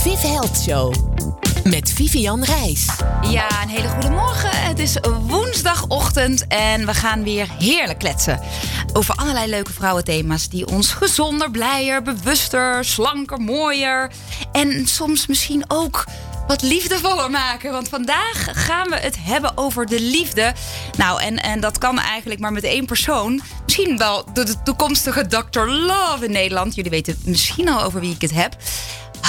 Viv Health Show. Met Vivian Reis. Ja, een hele goede morgen. Het is woensdagochtend en we gaan weer heerlijk kletsen. Over allerlei leuke vrouwenthema's die ons gezonder, blijer, bewuster, slanker, mooier. En soms misschien ook wat liefdevoller maken. Want vandaag gaan we het hebben over de liefde. Nou, en, en dat kan eigenlijk maar met één persoon. Misschien wel de, toekomstige Dr. Love in Nederland. Jullie weten misschien al over wie ik het heb.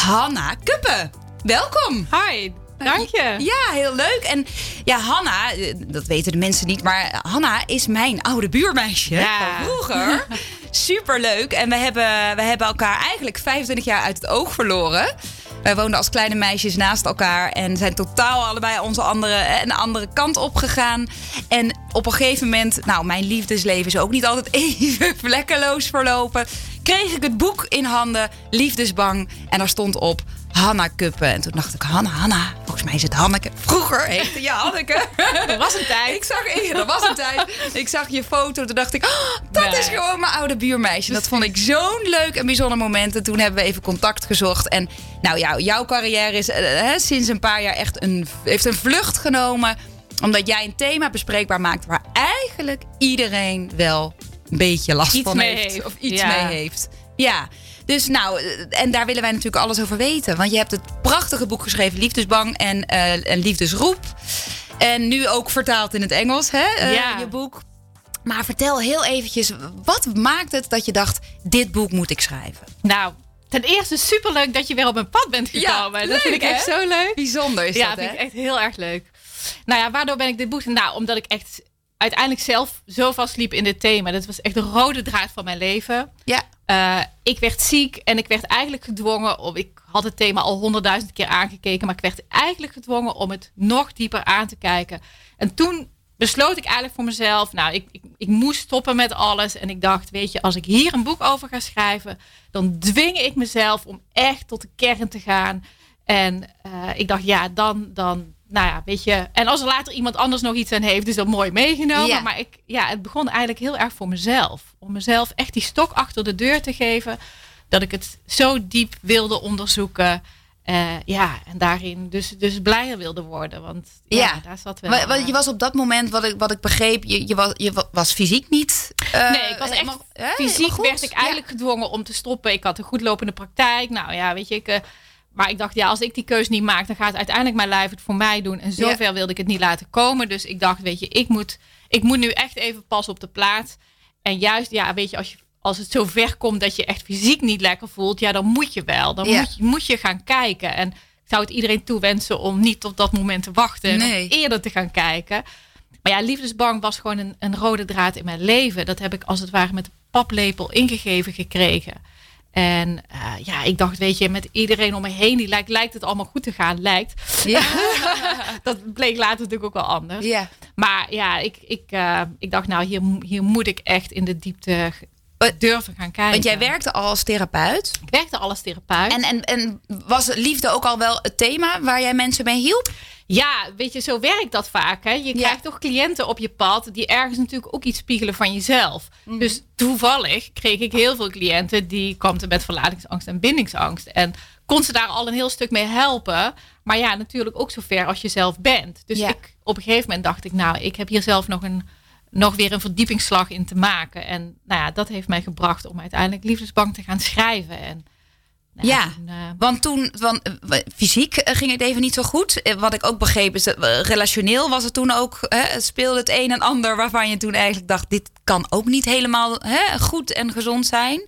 Hanna Kuppen. Welkom. Hi, Dank je. Ja, heel leuk. En ja, Hanna, eh, dat weten de mensen niet, maar Hanna is mijn oude buurmeisje ja. van vroeger. Superleuk. En we hebben, we hebben elkaar eigenlijk 25 jaar uit het oog verloren. Wij woonden als kleine meisjes naast elkaar en zijn totaal allebei onze andere, eh, een andere kant op gegaan. En op een gegeven moment, nou, mijn liefdesleven is ook niet altijd even vlekkeloos verlopen. Kreeg ik het boek in handen, Liefdesbang. En daar stond op Hanna Kuppen. En toen dacht ik, Hanna, Hanna. Volgens mij is het Hanneke. Vroeger heette je Hanneke. Dat was een tijd. Ik zag, dat was een tijd. Ik zag je foto. Toen dacht ik, oh, dat is gewoon mijn oude buurmeisje. Dat vond ik zo'n leuk en bijzonder moment. En toen hebben we even contact gezocht. En nou, jou, jouw carrière is uh, sinds een paar jaar echt een, heeft een vlucht genomen. Omdat jij een thema bespreekbaar maakt waar eigenlijk iedereen wel een beetje last iets van heeft. Of iets mee heeft. Ja. Dus nou, en daar willen wij natuurlijk alles over weten. Want je hebt het prachtige boek geschreven, Liefdesbang en, uh, Liefdesroep. En nu ook vertaald in het Engels, hè? Uh, ja. Je boek. Maar vertel heel eventjes, wat maakt het dat je dacht, dit boek moet ik schrijven? Nou, ten eerste superleuk dat je weer op mijn pad bent gekomen. Ja, dat vind ik echt zo leuk. Bijzonder is ja, dat, Ja, vind ik echt heel erg leuk. Nou ja, waardoor ben ik dit boek... Nou, omdat ik echt uiteindelijk zelf zo vastliep in dit thema. Dat was echt de rode draad van mijn leven. Ja. Uh, ik werd ziek en ik werd eigenlijk gedwongen om. Ik had het thema al honderdduizend keer aangekeken, maar ik werd eigenlijk gedwongen om het nog dieper aan te kijken. En toen besloot ik eigenlijk voor mezelf, nou, ik, ik, ik, moest stoppen met alles. En ik dacht, weet je, als ik hier een boek over ga schrijven, dan dwing ik mezelf om echt tot de kern te gaan. En uh, ik dacht, ja, dan, dan, nou ja, weet je. En als er later iemand anders nog iets aan heeft, is dat mooi meegenomen. Maar ik, ja, het begon eigenlijk heel erg voor mezelf. Om mezelf echt die stok achter de deur te geven. Dat ik het zo diep wilde onderzoeken. Uh, ja, en daarin dus, dus blijer wilde worden. Want ja, ja. daar zat wel. Maar, want je was op dat moment, wat ik, wat ik begreep, je, je, was, je was fysiek niet. Uh, nee, ik was echt. fysiek werd ik eigenlijk gedwongen om te stoppen. Ik had een goed lopende praktijk. Nou ja, weet je, ik. Uh, maar ik dacht, ja, als ik die keus niet maak, dan gaat uiteindelijk mijn lijf het voor mij doen. En zover wilde ik het niet laten komen. Dus ik dacht, weet je, ik moet, ik moet nu echt even pas op de plaats. En juist, ja, weet je, als, je, als het zo ver komt dat je echt fysiek niet lekker voelt, ja, dan moet je wel. Dan moet, je, moet je gaan kijken. En ik zou het iedereen toewensen om niet tot dat moment te wachten. Nee. eerder te gaan kijken. Maar ja, liefdesbang was gewoon een, een rode draad in mijn leven. Dat heb ik als het ware met de paplepel ingegeven gekregen. En uh, ja, ik dacht, weet je, met iedereen om me heen, die lijkt, lijkt het allemaal goed te gaan, lijkt. Ja. dat bleek later natuurlijk ook wel anders. Ja. Maar ja, ik, ik, uh, ik dacht, nou, hier, hier moet ik echt in de diepte durven gaan kijken. Want jij werkte al als therapeut. Ik werkte al als therapeut. En, en, en was liefde ook al wel het thema waar jij mensen mee hielp? Ja, weet je, zo werkt dat vaak. Hè? Je krijgt toch cliënten op je pad die ergens natuurlijk ook iets spiegelen van jezelf. Mhm. Dus toevallig kreeg ik heel veel cliënten die kwamen met verlatingsangst en bindingsangst. En kon ze daar al een heel stuk mee helpen. Maar ja, natuurlijk ook zover als je zelf bent. Dus ik, op een gegeven moment dacht ik, nou, ik heb hier zelf nog een nog weer een verdiepingsslag in te maken. En nou ja, dat heeft mij gebracht om uiteindelijk Liefdesbank te gaan schrijven. En, nou, ja, uh, want toen, want, uh, fysiek uh, ging het even niet zo goed. Wat ik ook begreep is, dat relationeel was het toen ook, hè, speelde het een en ander waarvan je toen eigenlijk dacht, dit kan ook niet helemaal hè, goed en gezond zijn.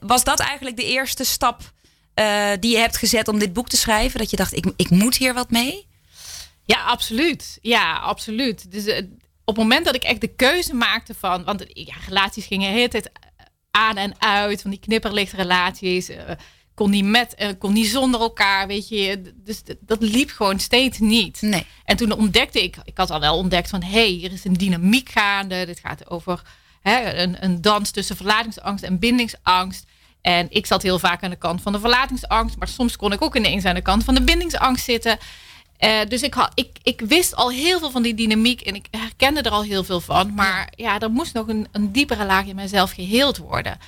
was dat eigenlijk de eerste stap die je hebt gezet om dit boek te schrijven? Dat je dacht, ik, ik moet hier wat mee? Ja, absoluut. Ja, absoluut. Dus op het moment dat ik echt de keuze maakte van, want ja, relaties gingen de hele tijd aan en uit, van die knipperlichtrelaties. Uh, kon niet met, uh, kon niet zonder elkaar, weet je. Dus dat liep gewoon steeds niet. Nee. En toen ontdekte ik, ik had al wel ontdekt van, hé, hey, hier is een dynamiek gaande. Dit gaat over hè, een, een dans tussen verlatingsangst en bindingsangst. En ik zat heel vaak aan de kant van de verlatingsangst, maar soms kon ik ook ineens aan de kant van de bindingsangst zitten. Uh, dus ik, had, ik, ik wist al heel veel van die dynamiek en ik herkende er al heel veel van. Maar ja, er moest nog een, een diepere laag in mezelf geheeld worden.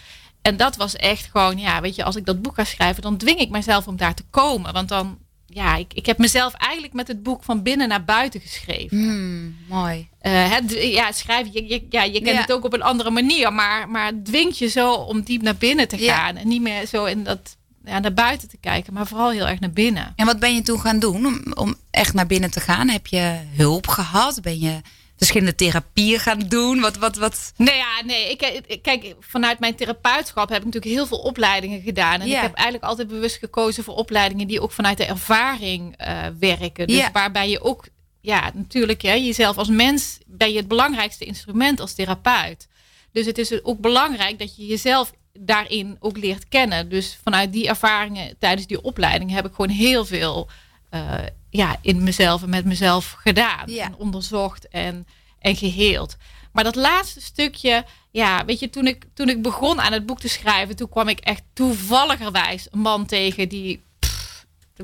En dat was echt gewoon, ja, weet je, als ik dat boek ga schrijven, dan dwing ik mezelf om daar te komen. Want dan, ja, ik, ik heb mezelf eigenlijk met het boek van binnen naar buiten geschreven. Hmm, mooi. Uh, het, ja, schrijven, je, je, ja, je kent het ook op een andere manier, maar, maar dwingt je zo om diep naar binnen te gaan. En niet meer zo in dat, ja, naar buiten te kijken, maar vooral heel erg naar binnen. En wat ben je toen gaan doen om, om echt naar binnen te gaan? Heb je hulp gehad? Ben je verschillende therapieën gaan doen? Wat, wat, wat? Nee, ja, nee. Ik, kijk, vanuit mijn therapeutschap heb ik natuurlijk heel veel opleidingen gedaan. En ik heb eigenlijk altijd bewust gekozen voor opleidingen die ook vanuit de ervaring uh, werken. Dus waarbij je ook, ja, natuurlijk, ja, jezelf als mens ben je het belangrijkste instrument als therapeut. Dus het is ook belangrijk dat je jezelf daarin ook leert kennen. Dus vanuit die ervaringen tijdens die opleiding heb ik gewoon heel veel uh, ja, in mezelf en met mezelf gedaan. En onderzocht en, en geheeld. Maar dat laatste stukje, ja, weet je, toen ik, toen ik begon aan het boek te schrijven, toen kwam ik echt toevalligerwijs een man tegen die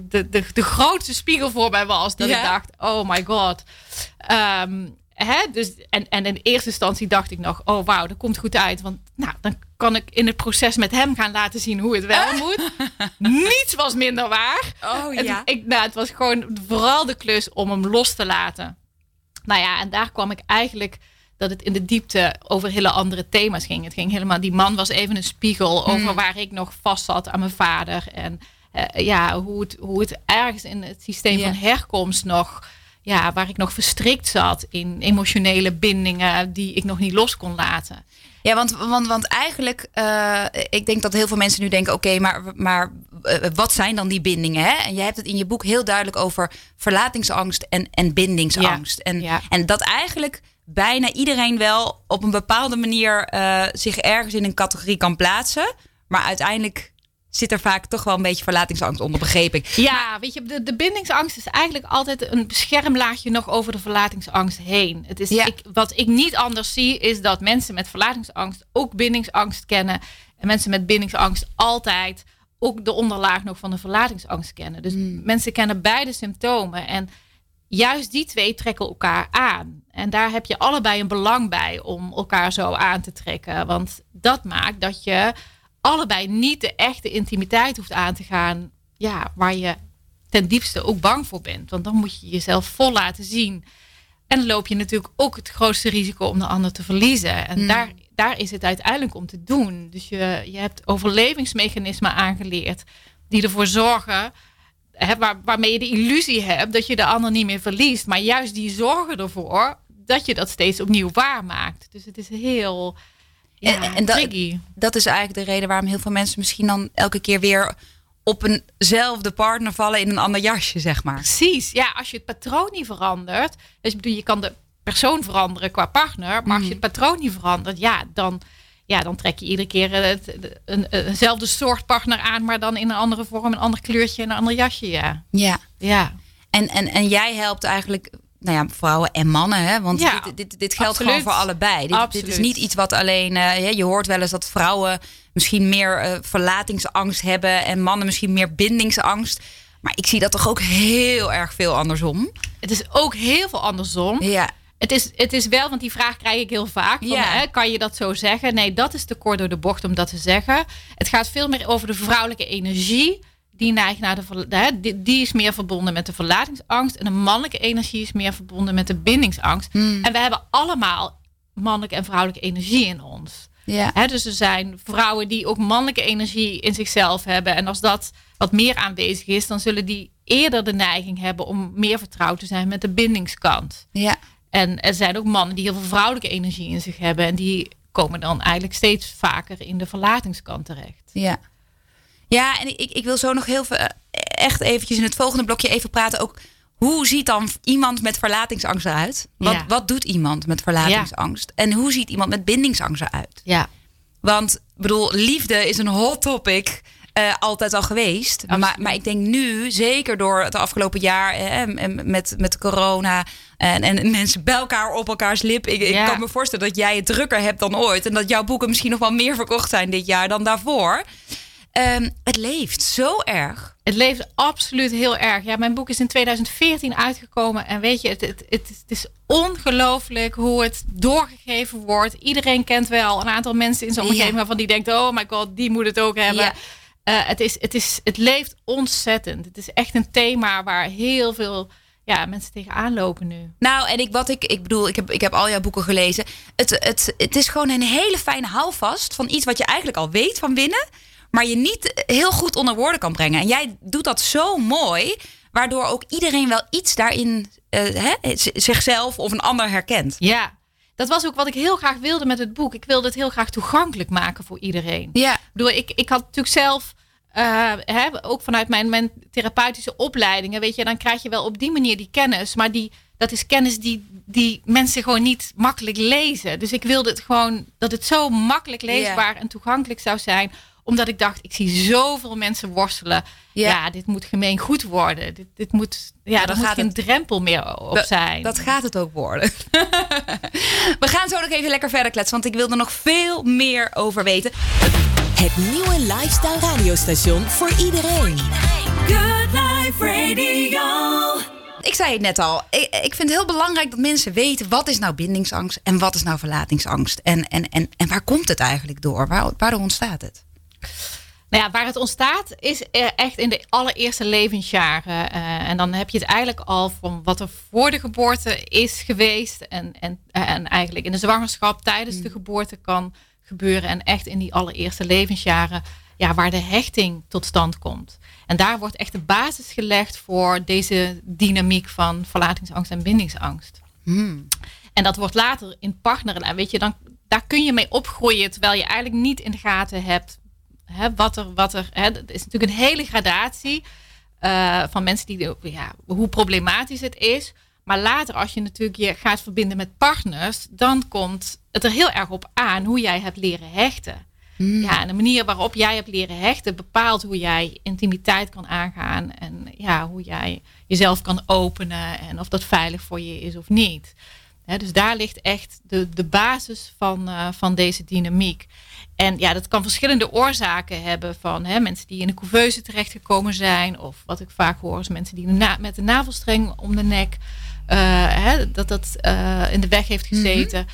de, de, de grootste spiegel voor mij was. Dat ik dacht, oh my god. Um, hè, dus, en, en in eerste instantie dacht ik nog, oh wauw, dat komt goed uit. Want nou, dan kan ik in het proces met hem gaan laten zien hoe het wel moet. Niets was minder waar. Oh ja. Het, ik, nou, het was gewoon vooral de klus om hem los te laten. Nou ja, en daar kwam ik eigenlijk dat het in de diepte over hele andere thema's ging. Het ging helemaal, die man was even een spiegel hmm. over waar ik nog vast zat aan mijn vader. En uh, ja, hoe het, hoe het ergens in het systeem van herkomst nog ja, waar ik nog verstrikt zat in emotionele bindingen die ik nog niet los kon laten. Ja, want, want, want eigenlijk, uh, ik denk dat heel veel mensen nu denken: oké, maar, maar uh, wat zijn dan die bindingen? Hè? En je hebt het in je boek heel duidelijk over verlatingsangst en, en bindingsangst. En, ja. en dat eigenlijk bijna iedereen wel op een bepaalde manier uh, zich ergens in een categorie kan plaatsen. Maar uiteindelijk zit er vaak toch wel een beetje verlatingsangst onder, begreep ik. Ja, weet je, de, de bindingsangst is eigenlijk altijd een beschermlaagje nog over de verlatingsangst heen. Het is, ik, wat ik niet anders zie, is dat mensen met verlatingsangst ook bindingsangst kennen. En mensen met bindingsangst altijd ook de onderlaag nog van de verlatingsangst kennen. Dus hmm. mensen kennen beide symptomen. En juist die twee trekken elkaar aan. En daar heb je allebei een belang bij om elkaar zo aan te trekken. Want dat maakt dat je allebei niet de echte intimiteit hoeft aan te gaan. Ja, waar je ten diepste ook bang voor bent. Want dan moet je jezelf vol laten zien. En dan loop je natuurlijk ook het grootste risico om de ander te verliezen. En hmm. daar, daar is het uiteindelijk om te doen. Dus je, je hebt overlevingsmechanismen aangeleerd die ervoor zorgen. Hè, waar, waarmee je de illusie hebt dat je de ander niet meer verliest. Maar juist die zorgen ervoor dat je dat steeds opnieuw waarmaakt. Dus het is heel en, en dat, dat is eigenlijk de reden waarom heel veel mensen misschien dan elke keer weer op eenzelfde partner vallen in een ander jasje, zeg maar. Precies. Ja, als je het patroon niet verandert. Dus bedoel, je kan de persoon veranderen qua partner. Maar als je mhm. het patroon niet verandert, ja, dan, ja, dan trek je iedere keer het, een, eenzelfde soort partner aan, maar dan in een andere vorm, een ander kleurtje en een ander jasje. Ja. Ja. ja. En, en, en jij helpt eigenlijk nou ja, vrouwen en mannen. Hè? Want ja, dit, dit, dit geldt gewoon voor allebei. Dit, dit, is niet iets wat alleen. Uh, je hoort wel eens dat vrouwen misschien meer uh, verlatingsangst hebben en mannen misschien meer bindingsangst. Maar ik zie dat toch ook heel erg veel andersom. Het is ook heel veel andersom. Ja. Het is, het is wel, want die vraag krijg ik heel vaak. Van, ja. hè, kan je dat zo zeggen? Nee, dat is te kort door de bocht om dat te zeggen. Het gaat veel meer over de vrouwelijke energie die neigt naar de, die, die, is meer verbonden met de verlatingsangst. En de mannelijke energie is meer verbonden met de bindingsangst. Hmm. En we hebben allemaal mannelijke en vrouwelijke energie in ons. Ja. dus er zijn vrouwen die ook mannelijke energie in zichzelf hebben. En als dat wat meer aanwezig is, dan zullen die eerder de neiging hebben om meer vertrouwd te zijn met de bindingskant. Ja. En er zijn ook mannen die heel veel vrouwelijke energie in zich hebben. En die komen dan eigenlijk steeds vaker in de verlatingskant terecht. Ja. Ja, en ik, ik wil zo nog heel veel, eh, echt eventjes in het volgende blokje even praten. Ook hoe ziet dan iemand met verlatingsangst eruit? Wat, wat doet iemand met verlatingsangst? En hoe ziet iemand met bindingsangst eruit? Ja. Want bedoel, liefde is een hot topic. Uh, altijd al geweest. Maar, maar ik denk nu, zeker door het afgelopen jaar eh, met, met corona en, en mensen bij elkaar op elkaars lip. Ik, ik kan me voorstellen dat jij het drukker hebt dan ooit. En dat jouw boeken misschien nog wel meer verkocht zijn dit jaar dan daarvoor. Ehm, het leeft zo erg. Het leeft absoluut heel erg. Ja, mijn boek is in 2014 uitgekomen. En weet je, het, het, het, het is ongelooflijk hoe het doorgegeven wordt. Iedereen kent wel een aantal mensen in zo'n omgeving ja. waarvan die denkt: oh my god, die moet het ook hebben. Ja. Uh, het, is, het, is, het leeft ontzettend. Het is echt een thema waar heel veel ja, mensen tegenaan lopen nu. Nou, en ik, wat ik, ik bedoel, ik heb, ik heb al jouw boeken gelezen. Het, het, het is gewoon een hele fijne houvast van iets wat je eigenlijk al weet van binnen, maar je niet heel goed onder woorden kan brengen. En jij doet dat zo mooi, waardoor ook iedereen wel iets daarin uh, hè, zichzelf of een ander herkent. Ja, dat was ook wat ik heel graag wilde met het boek. Ik wilde het heel graag toegankelijk maken voor iedereen. Ja. Ik bedoel, ik, ik had natuurlijk zelf uh, hè, ook vanuit mijn, mijn therapeutische opleidingen, weet je, dan krijg je wel op die manier die kennis. Maar die, dat is kennis die, die mensen gewoon niet makkelijk lezen. Dus ik wilde het gewoon dat het zo makkelijk leesbaar en toegankelijk zou zijn. Omdat ik dacht, ik zie zoveel mensen worstelen. Ja, dit moet gemeen goed worden. Dit, dit moet, ja, daar moet geen het, drempel meer op zijn. Dat gaat het ook worden. We gaan zo nog even lekker verder kletsen, want ik wil er nog veel meer over weten. Het nieuwe lifestyle radiostation voor iedereen. Good Life Radio. Ik zei het net al. Ik, ik vind het heel belangrijk dat mensen weten wat is nou bindingsangst en wat is nou verlatingsangst. En, en, en, en waar komt het eigenlijk door? Waar, waardoor ontstaat het? Nou ja, waar het ontstaat is echt in de allereerste levensjaren. Uh, en dan heb je het eigenlijk al van wat er voor de geboorte is geweest. En, en, en eigenlijk in de zwangerschap tijdens de hmm. geboorte kan gebeuren. En echt in die allereerste levensjaren, ja, waar de hechting tot stand komt. En daar wordt echt de basis gelegd voor deze dynamiek van verlatingsangst en bindingsangst. Hmm. En dat wordt later in partneren. En weet je, dan, daar kun je mee opgroeien, terwijl je eigenlijk niet in de gaten hebt hè, wat er, wat er. Hè, het is natuurlijk een hele gradatie uh, van mensen die, ja, hoe problematisch het is. Maar later, als je natuurlijk je gaat verbinden met partners, dan komt het er heel erg op aan hoe jij hebt leren hechten. Hmm. Ja, en de manier waarop jij hebt leren hechten bepaalt hoe jij intimiteit kan aangaan en ja, hoe jij jezelf kan openen en of dat veilig voor je is of niet. Dus daar ligt echt de, de basis van, uh, van deze dynamiek. En ja, dat kan verschillende oorzaken hebben van mensen die in de couveuse terechtgekomen zijn. Of wat ik vaak hoor is mensen die met de navelstreng om de nek uh, hè, dat dat uh, in de weg heeft gezeten. Mm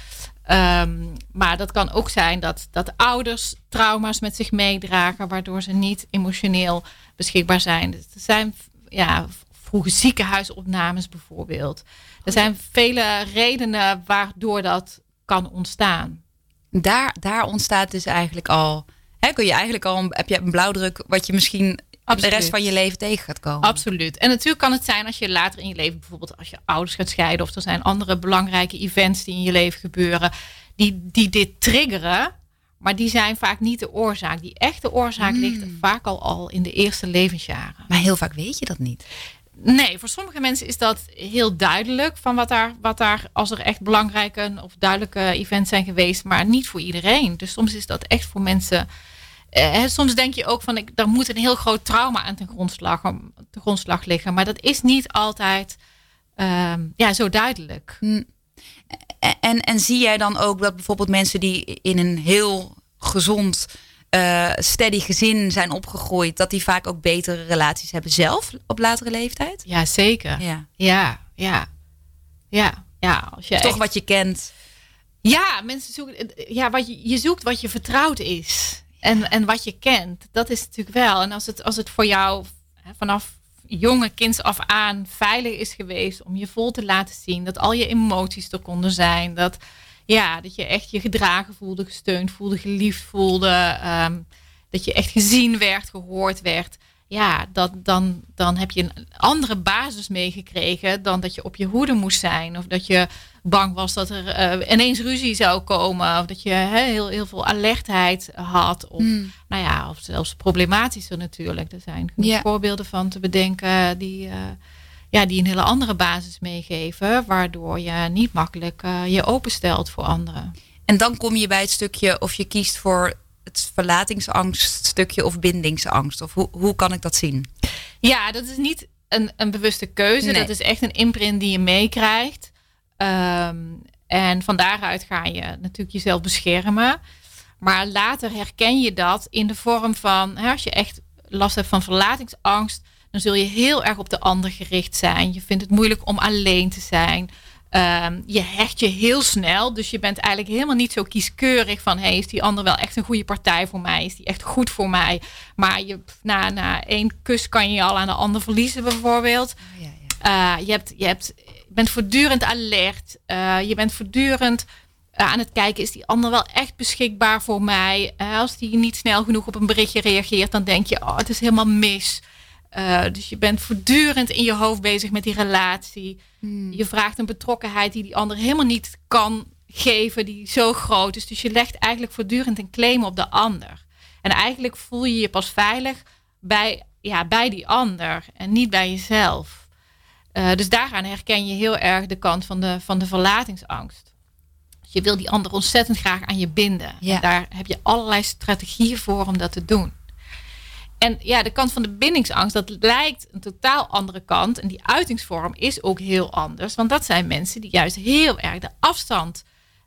-hmm. um, maar dat kan ook zijn dat, dat ouders trauma's met zich meedragen, waardoor ze niet emotioneel beschikbaar zijn. Dus er zijn ja, vroege ziekenhuisopnames bijvoorbeeld. Er zijn vele redenen waardoor dat kan ontstaan. Daar, daar ontstaat dus eigenlijk al. Hè, kun je eigenlijk al heb je een blauwdruk wat je misschien Absoluut. de rest van je leven tegen gaat komen. Absoluut. En natuurlijk kan het zijn als je later in je leven, bijvoorbeeld als je ouders gaat scheiden, of er zijn andere belangrijke events die in je leven gebeuren, die, die dit triggeren. Maar die zijn vaak niet de oorzaak. Die echte oorzaak ligt hmm. vaak al, al in de eerste levensjaren. Maar heel vaak weet je dat niet. Nee, voor sommige mensen is dat heel duidelijk van wat daar, wat daar als er echt belangrijke of duidelijke events zijn geweest, maar niet voor iedereen. Dus soms is dat echt voor mensen uh, soms denk je ook van, ik, daar moet een heel groot trauma aan ten grondslag, ten grondslag liggen. Maar dat is niet altijd uh, ja, zo duidelijk. En, en zie jij dan ook dat bijvoorbeeld mensen die in een heel gezond, uh, steady gezin zijn opgegroeid, dat die vaak ook betere relaties hebben zelf op latere leeftijd? Ja, zeker. Ja, ja, ja. ja, ja als je toch wat je kent. Ja, mensen zoeken, ja, wat je, je zoekt wat je vertrouwd is. En, en wat je kent, dat is natuurlijk wel. En als het, als het voor jou vanaf jonge kind af aan veilig is geweest om je vol te laten zien, dat al je emoties er konden zijn, dat, ja, dat je echt je gedragen voelde, gesteund voelde, geliefd voelde, ehm, dat je echt gezien werd, gehoord werd ja, dat, dan, dan heb je een andere basis meegekregen dan dat je op je hoede moest zijn. Of dat je bang was dat er uh, ineens ruzie zou komen. Of dat je heel, heel veel alertheid had. Of, hmm. nou ja, of zelfs problematischer natuurlijk. Er zijn voorbeelden van te bedenken die, uh, ja, die een hele andere basis meegeven. Waardoor je niet makkelijk uh, je openstelt voor anderen. En dan kom je bij het stukje of je kiest voor het verlatingsangststukje of bindingsangst? Of hoe, hoe kan ik dat zien? Ja, dat is niet een, een bewuste keuze. Dat is echt een imprint die je meekrijgt. Um, en van daaruit ga je natuurlijk jezelf beschermen. Maar later herken je dat in de vorm van, hè, als je echt last hebt van verlatingsangst, dan zul je heel erg op de ander gericht zijn. Je vindt het moeilijk om alleen te zijn. Ehm, je hecht je heel snel. Dus je bent eigenlijk helemaal niet zo kieskeurig van... Hey, is die ander wel echt een goede partij voor mij? Is die echt goed voor mij? Maar je, na, na één kus kan je al aan de ander verliezen bijvoorbeeld. Oh, ja, ja. Uh, je, hebt, je, hebt, bent voortdurend alert. Uh, je bent voortdurend uh, aan het kijken... is die ander wel echt beschikbaar voor mij? als die niet snel genoeg op een berichtje reageert... dan denk je, oh, het is helemaal mis... Uh, dus je bent voortdurend in je hoofd bezig met die relatie. Hmm. Je vraagt een betrokkenheid die die ander helemaal niet kan geven, die zo groot is. Dus je legt eigenlijk voortdurend een claim op de ander. En eigenlijk voel je je pas veilig bij, ja, bij die ander en niet bij jezelf. Uh, dus daaraan herken je heel erg de kant van de, van de verlatingsangst. Je wil die ander ontzettend graag aan je binden. Ja. daar heb je allerlei strategieën voor om dat te doen. En ja, de kant van de bindingsangst, dat lijkt een totaal andere kant. En die uitingsvorm is ook heel anders. Want dat zijn mensen die juist heel erg de afstand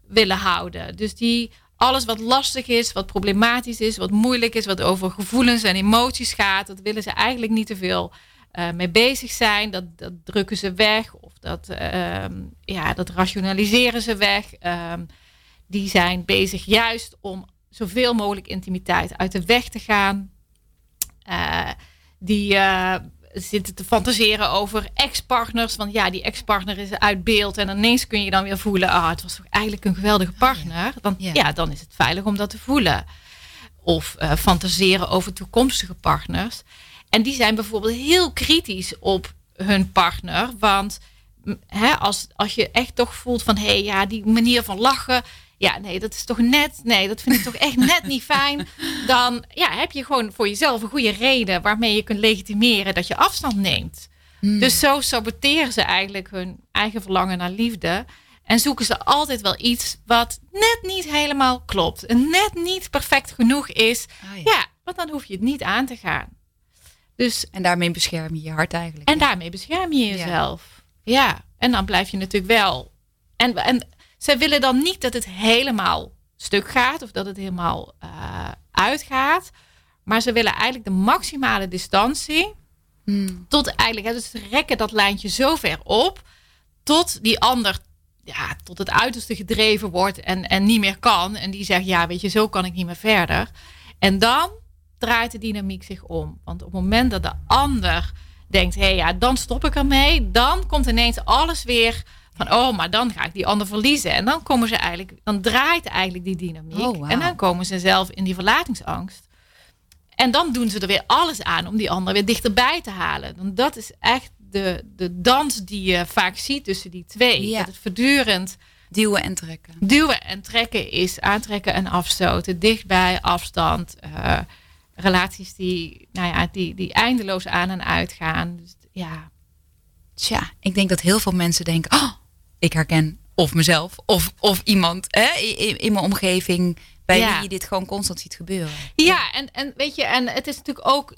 willen houden. Dus die alles wat lastig is, wat problematisch is, wat moeilijk is, wat over gevoelens en emoties gaat, dat willen ze eigenlijk niet te veel uh, mee bezig zijn. Dat, dat drukken ze weg of dat, uh, ja, dat rationaliseren ze weg. Uh, die zijn bezig juist om zoveel mogelijk intimiteit uit de weg te gaan. Uh, die uh, zitten te fantaseren over ex-partners. Want ja, die ex-partner is uit beeld. En ineens kun je dan weer voelen... ah, het was toch eigenlijk een geweldige partner. Dan, ja. dan is het veilig om dat te voelen. Of uh, fantaseren over toekomstige partners. En die zijn bijvoorbeeld heel kritisch op hun partner. Want hè, als, als je echt toch voelt van... hé, hey, ja, die manier van lachen ja, nee, dat is toch net, nee, dat vind ik toch echt net niet fijn. Dan ja, heb je gewoon voor jezelf een goede reden waarmee je kunt legitimeren dat je afstand neemt. Hmm. Dus zo saboteren ze eigenlijk hun eigen verlangen naar liefde. En zoeken ze altijd wel iets wat net niet helemaal klopt. En net niet perfect genoeg is. Ah, ja. ja, want dan hoef je het niet aan te gaan. Dus, en daarmee bescherm je je hart eigenlijk. En daarmee bescherm je jezelf. Ja. ja. En dan blijf je natuurlijk wel. En, en zij willen dan niet dat het helemaal stuk gaat of dat het helemaal uh, uitgaat. Maar ze willen eigenlijk de maximale distantie. Hmm. Tot eigenlijk, dus ze rekken dat lijntje zo ver op. Tot die ander ja, tot het uiterste gedreven wordt en, en niet meer kan. En die zegt, ja, weet je, zo kan ik niet meer verder. En dan draait de dynamiek zich om. Want op het moment dat de ander denkt, hé hey, ja, dan stop ik ermee. Dan komt ineens alles weer van, oh, maar dan ga ik die ander verliezen. En dan komen ze eigenlijk, dan draait eigenlijk die dynamiek. Oh, en dan komen ze zelf in die verlatingsangst. En dan doen ze er weer alles aan om die ander weer dichterbij te halen. Want dat is echt de, de dans die je vaak ziet tussen die twee. Dat het voortdurend duwen en trekken. Duwen en trekken is aantrekken en afstoten. Dichtbij, afstand. Uh, relaties die, nou ja, die, die eindeloos aan en uit gaan. Dus ja. Tja, ik denk dat heel veel mensen denken... Oh, ik herken of mezelf of, of iemand hè, in, in mijn omgeving bij wie je dit gewoon constant ziet gebeuren. Ja, En, en weet je, en het is natuurlijk ook,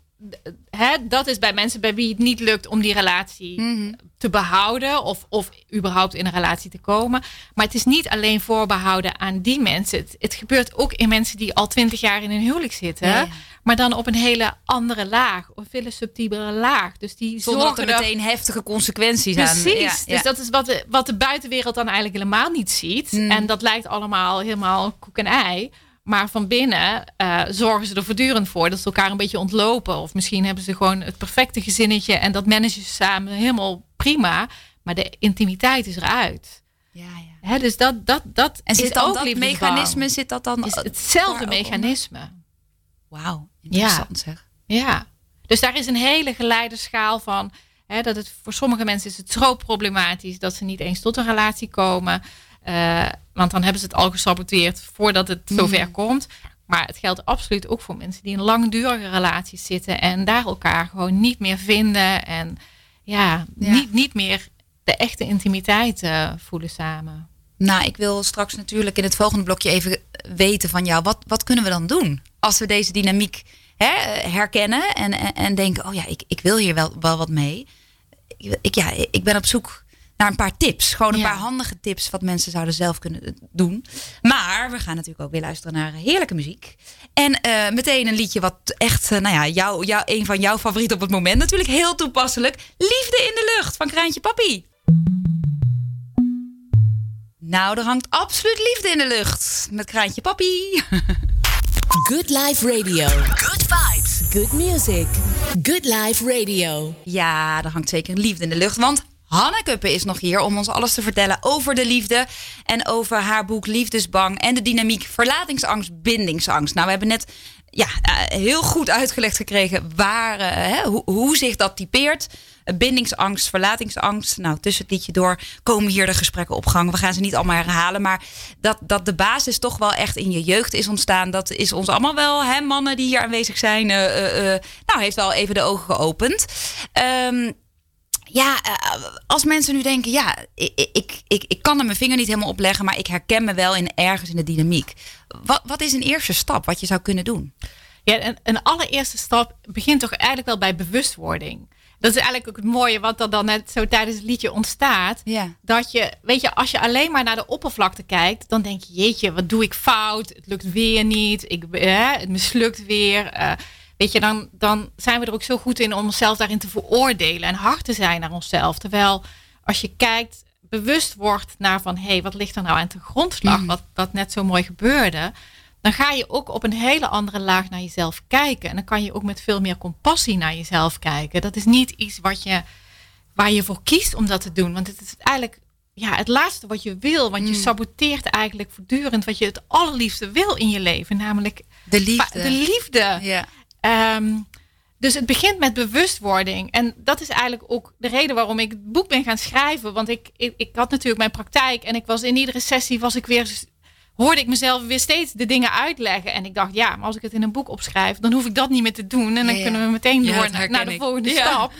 hè, dat is bij mensen bij wie het niet lukt om die relatie mhm. te behouden of, of überhaupt in een relatie te komen. Maar het is niet alleen voorbehouden aan die mensen. Het, het gebeurt ook in mensen die al twintig jaar in een huwelijk zitten. Maar dan op een hele andere laag. Of veel subtielere laag. Dus die Zonder zorgen dat er meteen heftige consequenties Precies. aan. Precies. dus dat is wat de, wat de buitenwereld dan eigenlijk helemaal niet ziet. Hmm. En dat lijkt allemaal helemaal koek en ei. Maar van binnen uh, zorgen ze er voortdurend voor dat ze elkaar een beetje ontlopen. Of misschien hebben ze gewoon het perfecte gezinnetje en dat managen ze samen helemaal prima. Maar de intimiteit is eruit. Ja, ja. He, dus dat, dat, dat en zit ook dat mechanisme, zit dat dan... Is hetzelfde mechanisme. Wauw, interessant ja. zeg. Ja, dus daar is een hele geleide schaal van. Hè, dat het voor sommige mensen is het zo problematisch dat ze niet eens tot een relatie komen. Uh, want dan hebben ze het al gesaboteerd voordat het zover mm. komt. Maar het geldt absoluut ook voor mensen die in langdurige relaties zitten en daar elkaar gewoon niet meer vinden. En ja, Niet, niet meer de echte intimiteit uh, voelen samen. Nou, ik wil straks natuurlijk in het volgende blokje even weten van jou, wat, wat kunnen we dan doen? Als we deze dynamiek hè, herkennen en, en, en, denken, oh ja, ik, ik wil hier wel, wel wat mee. Ik, ja, ik ben op zoek naar een paar tips. Gewoon een paar handige tips wat mensen zouden zelf kunnen doen. Maar we gaan natuurlijk ook weer luisteren naar heerlijke muziek. En uh, meteen een liedje wat echt, uh, nou ja, jou, jou, een van jouw favorieten op het moment. Natuurlijk heel toepasselijk. Liefde in de lucht van Kraantje Papi. Nou, er hangt absoluut liefde in de lucht. Met Kraantje Papi. Good Life Radio. Good vibes. Good music. Good Life Radio. Ja, er hangt zeker liefde in de lucht. Want Hanne Kuppen is nog hier om ons alles te vertellen over de liefde. En over haar boek Liefdesbang en de dynamiek verlatingsangst, bindingsangst. Nou, we hebben net ja, eh, heel goed uitgelegd gekregen waar, uh, hè, hoe, hoe zich dat typeert. Bindingsangst, verlatingsangst. Nou, tussen het liedje door komen hier de gesprekken op gang. We gaan ze niet allemaal herhalen. Maar dat, dat de basis toch wel echt in je jeugd is ontstaan. Dat is ons allemaal wel, hè, mannen die hier aanwezig zijn. Uh, nou, heeft wel even de ogen geopend. Um, ja, eh, als mensen nu denken, ja, ik, ik, ik, ik kan er mijn vinger niet helemaal op leggen, maar ik herken me wel in ergens in de dynamiek. Wat, wat is een eerste stap wat je zou kunnen doen? Ja, een, een allereerste stap begint toch eigenlijk wel bij bewustwording. Dat is eigenlijk ook het mooie wat er dan net zo tijdens het liedje ontstaat. Ja. Dat je, weet je, als je alleen maar naar de oppervlakte kijkt, dan denk je, jeetje, wat doe ik fout? Het lukt weer niet. Ik, eh, het mislukt weer. Uh, Weet je, dan, dan zijn we er ook zo goed in om onszelf daarin te veroordelen en hard te zijn naar onszelf. Terwijl als je kijkt, bewust wordt naar van hé, hey, wat ligt er nou aan de grondslag, mm. wat, wat net zo mooi gebeurde, dan ga je ook op een hele andere laag naar jezelf kijken. En dan kan je ook met veel meer compassie naar jezelf kijken. Dat is niet iets wat je, waar je voor kiest om dat te doen. Want het is eigenlijk ja, het laatste wat je wil. Want je mm. saboteert eigenlijk voortdurend wat je het allerliefste wil in je leven. Namelijk de liefde. De liefde. Ja. Ehm, dus het begint met bewustwording. En dat is eigenlijk ook de reden waarom ik het boek ben gaan schrijven. Want ik, ik, ik had natuurlijk mijn praktijk en ik was in iedere sessie was ik weer hoorde ik mezelf weer steeds de dingen uitleggen. En ik dacht, ja, maar als ik het in een boek opschrijf, dan hoef ik dat niet meer te doen. En dan kunnen we meteen door naar, de volgende stap.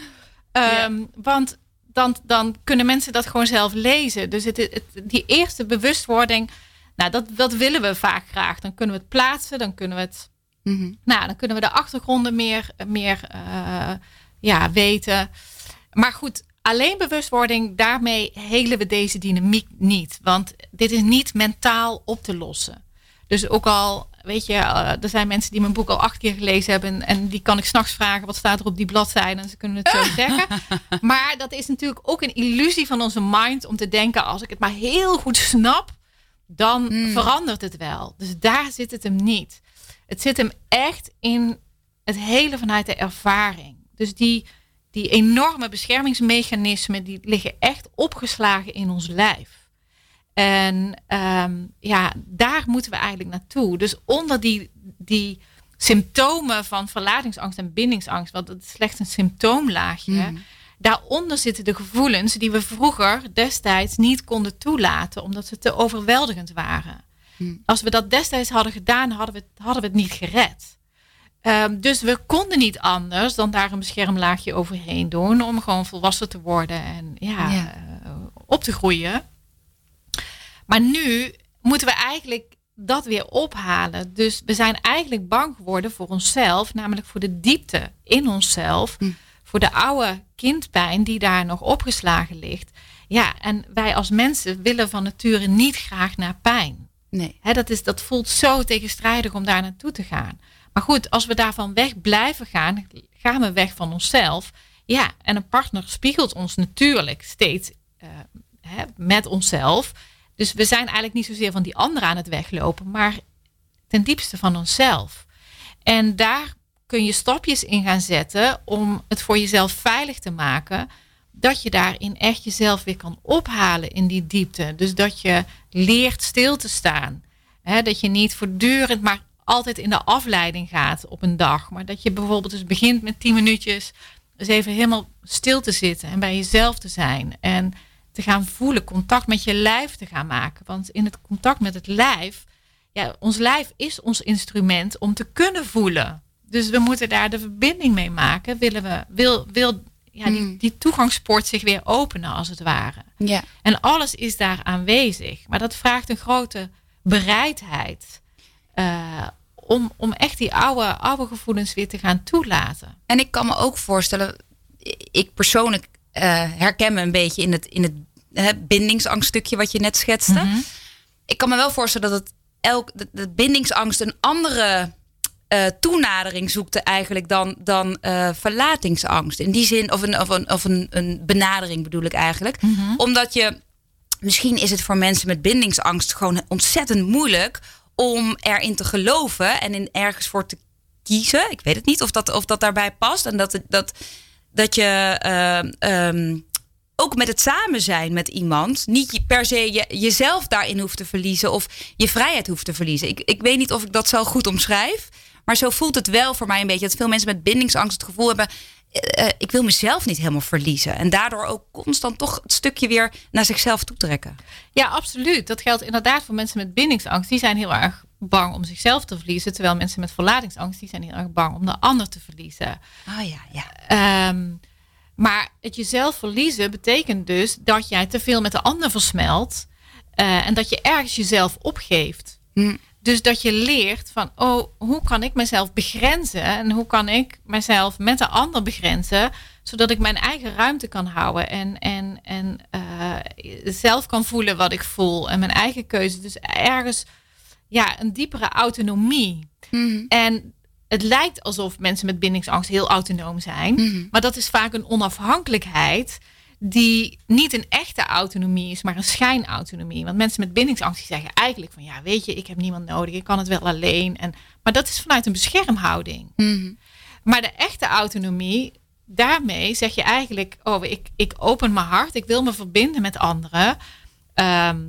Ehm, want dan, dan kunnen mensen dat gewoon zelf lezen. Dus het, het, die eerste bewustwording, nou, dat, dat willen we vaak graag. Dan kunnen we het plaatsen, dan kunnen we het Mhm. Nou, dan kunnen we de achtergronden meer, meer uh, ja, weten. Maar goed, alleen bewustwording, daarmee helen we deze dynamiek niet. Want dit is niet mentaal op te lossen. Dus ook al, weet je, uh, er zijn mensen die mijn boek al acht keer gelezen hebben. En, die kan ik s'nachts vragen, wat staat er op die bladzijde? En ze kunnen het zo zeggen. Maar dat is natuurlijk ook een illusie van onze mind om te denken, als ik het maar heel goed snap, dan mm. verandert het wel. Dus daar zit het hem niet. Het zit hem echt in het hele vanuit de ervaring. Dus die, die enorme beschermingsmechanismen, die liggen echt opgeslagen in ons lijf. En ehm, ja, daar moeten we eigenlijk naartoe. Dus onder die, die symptomen van verlatingsangst en bindingsangst, want het is slechts een symptoomlaagje. Mm. Daaronder zitten de gevoelens die we vroeger destijds niet konden toelaten, omdat ze te overweldigend waren. Hmm. Als we dat destijds hadden gedaan, hadden we, hadden we het niet gered. Ehm, dus we konden niet anders dan daar een beschermlaagje overheen doen om gewoon volwassen te worden en ja, eh, op te groeien. Maar nu moeten we eigenlijk dat weer ophalen. Dus we zijn eigenlijk bang geworden voor onszelf, namelijk voor de diepte in onszelf, hmm. voor de oude kindpijn die daar nog opgeslagen ligt. Ja, en wij als mensen willen van nature niet graag naar pijn. Nee. dat, is, dat voelt zo tegenstrijdig om daar naartoe te gaan. Maar goed, als we daarvan weg blijven gaan, gaan we weg van onszelf. Ja, en een partner spiegelt ons natuurlijk steeds uh, met onszelf. Dus we zijn eigenlijk niet zozeer van die ander aan het weglopen, maar ten diepste van onszelf. En daar kun je stapjes in gaan zetten om het voor jezelf veilig te maken dat je daarin echt jezelf weer kan ophalen in die diepte. Dus dat je leert stil te staan. dat je niet voortdurend maar altijd in de afleiding gaat op een dag. Maar dat je bijvoorbeeld dus begint met 10 minuutjes. Dus even helemaal stil te zitten en bij jezelf te zijn. En te gaan voelen, contact met je lijf te gaan maken. Want in het contact met het lijf, ja, ons lijf is ons instrument om te kunnen voelen. Dus we moeten daar de verbinding mee maken. Willen we, wil, wil ja, die, hmm. die toegangspoort zich weer openen, als het ware. Ja. En alles is daar aanwezig. Maar dat vraagt een grote bereidheid uh, om, om echt die oude, oude gevoelens weer te gaan toelaten. En ik kan me ook voorstellen, ik persoonlijk uh, herken me een beetje in het, in het bindingsangststukje wat je net schetste. Mhm. Ik kan me wel voorstellen dat het elk, de, bindingsangst een andere uh, toenadering zoekte eigenlijk dan, dan uh, verlatingsangst. In die zin, of een, of een, of een, een benadering bedoel ik eigenlijk. Mhm. Omdat je, misschien is het voor mensen met bindingsangst gewoon ontzettend moeilijk om erin te geloven en in ergens voor te kiezen. Ik weet het niet of dat, of dat daarbij past. En dat, dat, dat je uh, ook met het samen zijn met iemand niet per se je, jezelf daarin hoeft te verliezen of je vrijheid hoeft te verliezen. Ik, ik weet niet of ik dat zo goed omschrijf, maar zo voelt het wel voor mij een beetje. Dat veel mensen met bindingsangst het gevoel hebben. Uh, ik wil mezelf niet helemaal verliezen. En daardoor ook constant toch het stukje weer naar zichzelf toetrekken. Ja, absoluut. Dat geldt inderdaad voor mensen met bindingsangst. Die zijn heel erg bang om zichzelf te verliezen. Terwijl mensen met verlatingsangst, die zijn heel erg bang om de ander te verliezen. Ah ja, ja. Um, maar het jezelf verliezen betekent dus dat jij te veel met de ander versmelt. Uh, en dat je ergens jezelf opgeeft. Hm. Dus dat je leert van, oh, hoe kan ik mezelf begrenzen? En hoe kan ik mezelf met de ander begrenzen? Zodat ik mijn eigen ruimte kan houden. En, en, en uh, zelf kan voelen wat ik voel. En mijn eigen keuze. Dus ergens ja, een diepere autonomie. Mm En het lijkt alsof mensen met bindingsangst heel autonoom zijn. Mhm. Maar dat is vaak een onafhankelijkheid die niet een echte autonomie is, maar een schijnautonomie. Want mensen met bindingsangst die zeggen eigenlijk van ja, weet je, ik heb niemand nodig, ik kan het wel alleen. En, maar dat is vanuit een beschermhouding. Mhm. Maar de echte autonomie, daarmee zeg je eigenlijk, oh, ik, ik open mijn hart, ik wil me verbinden met anderen. Ehm,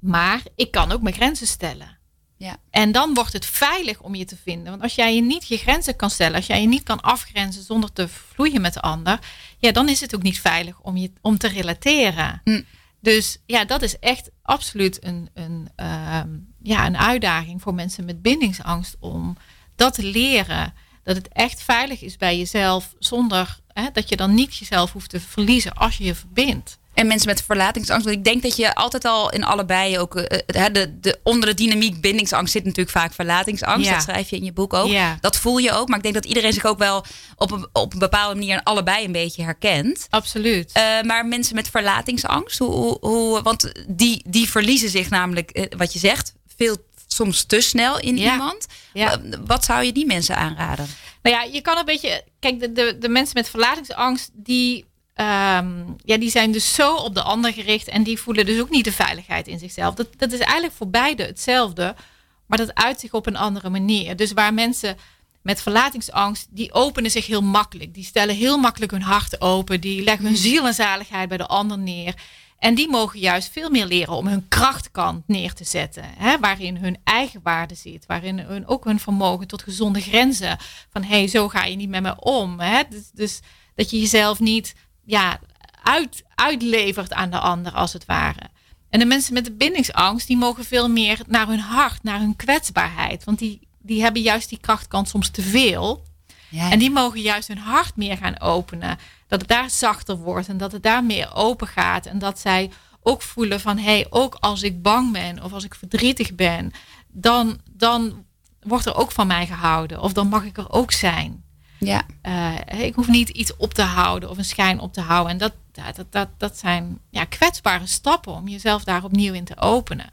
maar ik kan ook mijn grenzen stellen. Ja. En dan wordt het veilig om je te vinden. Want als jij je niet je grenzen kan stellen, als jij je niet kan afgrenzen zonder te vloeien met de ander, ja, dan is het ook niet veilig om, je, om te relateren. Hm. Dus ja, dat is echt absoluut een, een, uh, ja, een uitdaging voor mensen met bindingsangst om dat te leren. Dat het echt veilig is bij jezelf, zonder hè, dat je dan niet jezelf hoeft te verliezen als je je verbindt. En mensen met verlatingsangst. Want ik denk dat je altijd al in allebei ook. Uh, de, de, onder de dynamiek bindingsangst zit natuurlijk vaak verlatingsangst. Dat schrijf je in je boek ook. Dat voel je ook. Maar ik denk dat iedereen zich ook wel op een, op een bepaalde manier allebei een beetje herkent. Absoluut. Uh, maar mensen met verlatingsangst, hoe, hoe, want die, die verliezen zich namelijk, wat je zegt, veel soms te snel in iemand. Ja. Wat zou je die mensen aanraden? Nou ja, je kan een beetje. Kijk, de, de, de mensen met verlatingsangst, die Ehm, ja, die zijn dus zo op de ander gericht en die voelen dus ook niet de veiligheid in zichzelf. Dat, dat is eigenlijk voor beide hetzelfde, maar dat uit zich op een andere manier. Dus waar mensen met verlatingsangst, die openen zich heel makkelijk. Die stellen heel makkelijk hun hart open. Die leggen hun ziel en zaligheid bij de ander neer. En die mogen juist veel meer leren om hun krachtkant neer te zetten. Hè, waarin hun eigen waarde zit. Waarin hun, ook hun vermogen tot gezonde grenzen. Van hé, hey, zo ga je niet met me om. Hè? Dus, dus dat je jezelf niet ja, uit, uitlevert aan de ander, als het ware. En de mensen met de bindingsangst, die mogen veel meer naar hun hart, naar hun kwetsbaarheid. Want die, die hebben juist die krachtkant soms te veel. Ja, En die mogen juist hun hart meer gaan openen. Dat het daar zachter wordt en dat het daar meer open gaat. En dat zij ook voelen van, hé, hey, ook als ik bang ben of als ik verdrietig ben, dan, dan wordt er ook van mij gehouden. Of dan mag ik er ook zijn. Ja. Uh, ik hoef niet iets op te houden of een schijn op te houden. En dat, dat, dat, dat zijn ja, kwetsbare stappen om jezelf daar opnieuw in te openen.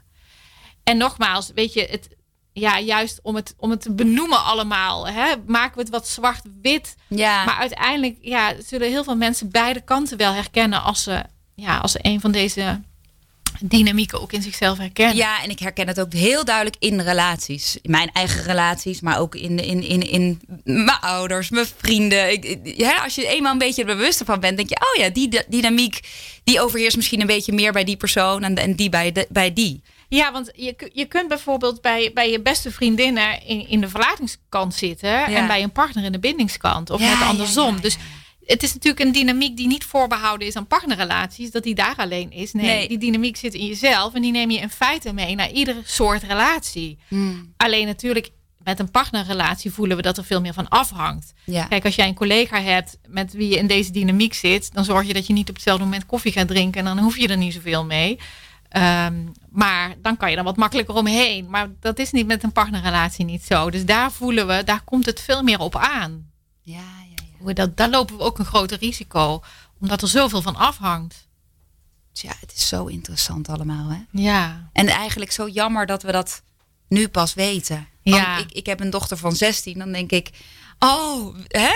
En nogmaals, weet je, het, ja, juist om het, om het te benoemen allemaal. Hè, maken we het wat zwart-wit. Ja. Maar uiteindelijk ja, zullen heel veel mensen beide kanten wel herkennen als ze, ja, als ze een van deze dynamieken ook in zichzelf herkennen. Ja, en ik herken het ook heel duidelijk in relaties. In mijn eigen relaties, maar ook in, in, in, in mijn ouders, mijn vrienden. Ik, ja, als je eenmaal een beetje er bewust van bent, denk je, oh ja, die dynamiek die overheerst misschien een beetje meer bij die persoon en, en die bij, de, bij die. Ja, want je, je kunt bijvoorbeeld bij, bij je beste vriendinnen in, in de verlatingskant zitten en bij een partner in de bindingskant of net andersom. dus het is natuurlijk een dynamiek die niet voorbehouden is aan partnerrelaties, dat die daar alleen is. Nee, die dynamiek zit in jezelf en die neem je in feite mee naar iedere soort relatie. Hmm. Alleen natuurlijk met een partnerrelatie voelen we dat er veel meer van afhangt. Kijk, als jij een collega hebt met wie je in deze dynamiek zit, dan zorg je dat je niet op hetzelfde moment koffie gaat drinken en dan hoef je er niet zoveel mee. Ehm, maar dan kan je er wat makkelijker omheen. Maar dat is niet met een partnerrelatie niet zo. Dus daar voelen we, daar komt het veel meer op aan. Ja, dat, daar lopen we ook een groter risico, omdat er zoveel van afhangt. Ja, het is zo interessant allemaal. Hè? Ja. En eigenlijk zo jammer dat we dat nu pas weten. ja. ik, ik heb een dochter van 16, dan denk ik, oh, hè?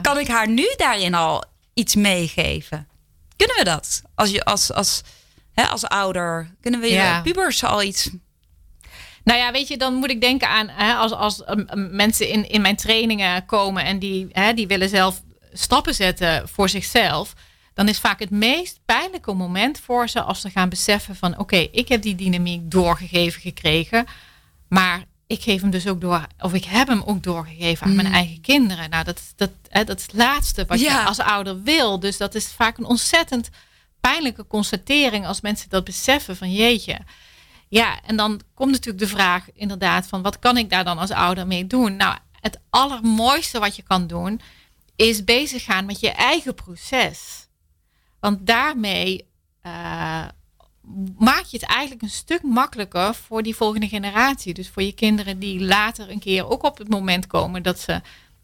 kan ik haar nu daarin al iets meegeven? Kunnen we dat? Als, je, als, als, hè, als ouder, kunnen we je pubers al iets nou ja, weet je, dan moet ik denken aan hè, als, als um, um, mensen in, in mijn trainingen komen en die, hè, die willen zelf stappen zetten voor zichzelf. Dan is vaak het meest pijnlijke moment voor ze als ze gaan beseffen van oké, ik heb die dynamiek doorgegeven gekregen. Maar ik geef hem dus ook door, of ik heb hem ook doorgegeven aan mijn mm. eigen kinderen. Nou, dat, dat, hè, dat is het laatste wat je als ouder wil. Dus dat is vaak een ontzettend pijnlijke constatering als mensen dat beseffen van jeetje. Ja, en dan komt natuurlijk de vraag inderdaad van wat kan ik daar dan als ouder mee doen? Nou, het allermooiste wat je kan doen is bezig gaan met je eigen proces. Want daarmee uh, maak je het eigenlijk een stuk makkelijker voor die volgende generatie. Dus voor je kinderen die later een keer ook op het moment komen dat ze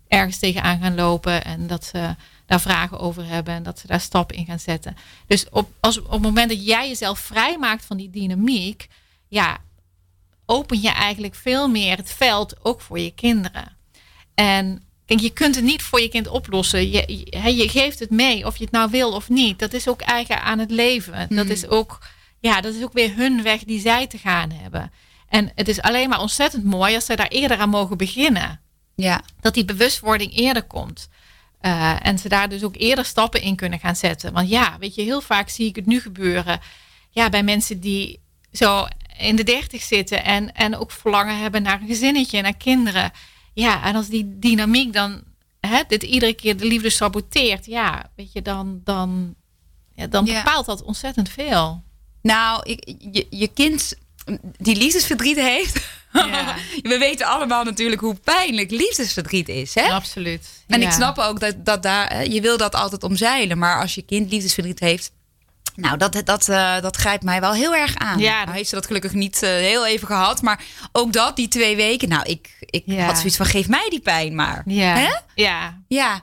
ergens tegenaan gaan lopen en dat ze daar vragen over hebben en dat ze daar stappen in gaan zetten. Dus op, als, op het moment dat jij jezelf vrijmaakt van die dynamiek, ja, open je eigenlijk veel meer het veld ook voor je kinderen. En kijk, je kunt het niet voor je kind oplossen. Je, je, je geeft het mee, of je het nou wil of niet. Dat is ook eigen aan het leven. Dat hmm. is ook, ja, dat is ook weer hun weg die zij te gaan hebben. En het is alleen maar ontzettend mooi als ze daar eerder aan mogen beginnen. Ja. Dat die bewustwording eerder komt. Uh, en ze daar dus ook eerder stappen in kunnen gaan zetten. Want ja, weet je, heel vaak zie ik het nu gebeuren. Ja, bij mensen die zo in de dertig zitten en, en ook verlangen hebben naar een gezinnetje, naar kinderen. Ja, en als die dynamiek dan hè, dit iedere keer de liefde saboteert, ja, weet je, dan, dan, ja, dan bepaalt dat ontzettend veel. Nou, ik, je, je kind die liefdesverdriet heeft. Ja. We weten allemaal natuurlijk hoe pijnlijk liefdesverdriet is. Hè? Absoluut. En ik snap ook dat, dat daar, je wil dat altijd omzeilen. Maar als je kind liefdesverdriet heeft, nou, dat, dat, uh, dat grijpt mij wel heel erg aan. Ja, nou, heeft ze dat gelukkig niet uh, heel even gehad. Maar ook dat, die twee weken. Nou, ik, ik ja. had zoiets van, geef mij die pijn maar. Ja. Hè? Ja. Ja.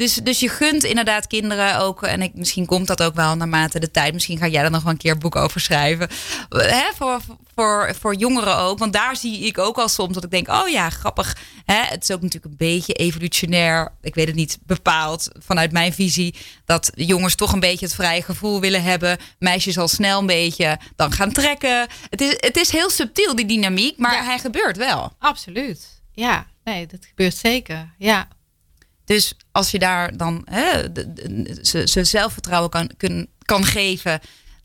Dus, dus je gunt inderdaad kinderen ook, en ik, misschien komt dat ook wel naarmate de tijd. Misschien ga jij er nog wel een keer een boek over schrijven. Hè, voor, voor, voor jongeren ook. Want daar zie ik ook al soms dat ik denk: oh ja, grappig. Hè, het is ook natuurlijk een beetje evolutionair. Ik weet het niet bepaald vanuit mijn visie. Dat jongens toch een beetje het vrije gevoel willen hebben. Meisjes al snel een beetje dan gaan trekken. Het is, het is heel subtiel, die dynamiek, maar hij gebeurt wel. Absoluut. Ja, nee, dat gebeurt zeker. Ja. Dus als je daar dan hè, ze, ze zelfvertrouwen kan, kun, kan geven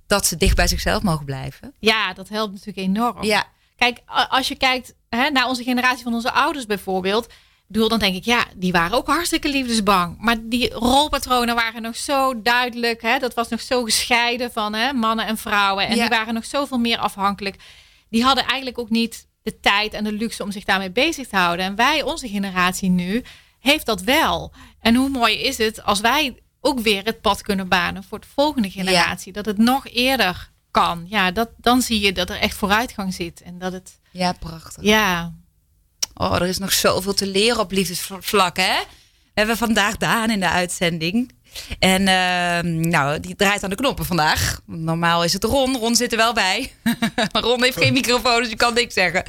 dat ze dicht bij zichzelf mogen blijven. Ja, dat helpt natuurlijk enorm. Ja. Kijk, als je kijkt hè, naar onze generatie van onze ouders bijvoorbeeld. Bedoel, dan denk ik, ja, die waren ook hartstikke liefdesbang. Maar die rolpatronen waren nog zo duidelijk. Hè? Dat was nog zo gescheiden van hè, mannen en vrouwen. En die waren nog zoveel meer afhankelijk. Die hadden eigenlijk ook niet de tijd en de luxe om zich daarmee bezig te houden. En wij, onze generatie nu, heeft dat wel. En hoe mooi is het als wij ook weer het pad kunnen banen voor de volgende generatie. Dat het nog eerder kan. Ja, dat, dan zie je dat er echt vooruitgang zit. En dat het. Ja, prachtig. Ja. Oh, er is nog zoveel te leren op liefdesvlak, hè? We hebben vandaag Daan in de uitzending. En uh, nou, die draait aan de knoppen vandaag. Normaal is het Ron. Ron zit er wel bij. maar Ron heeft geen microfoon, dus je kan niks zeggen.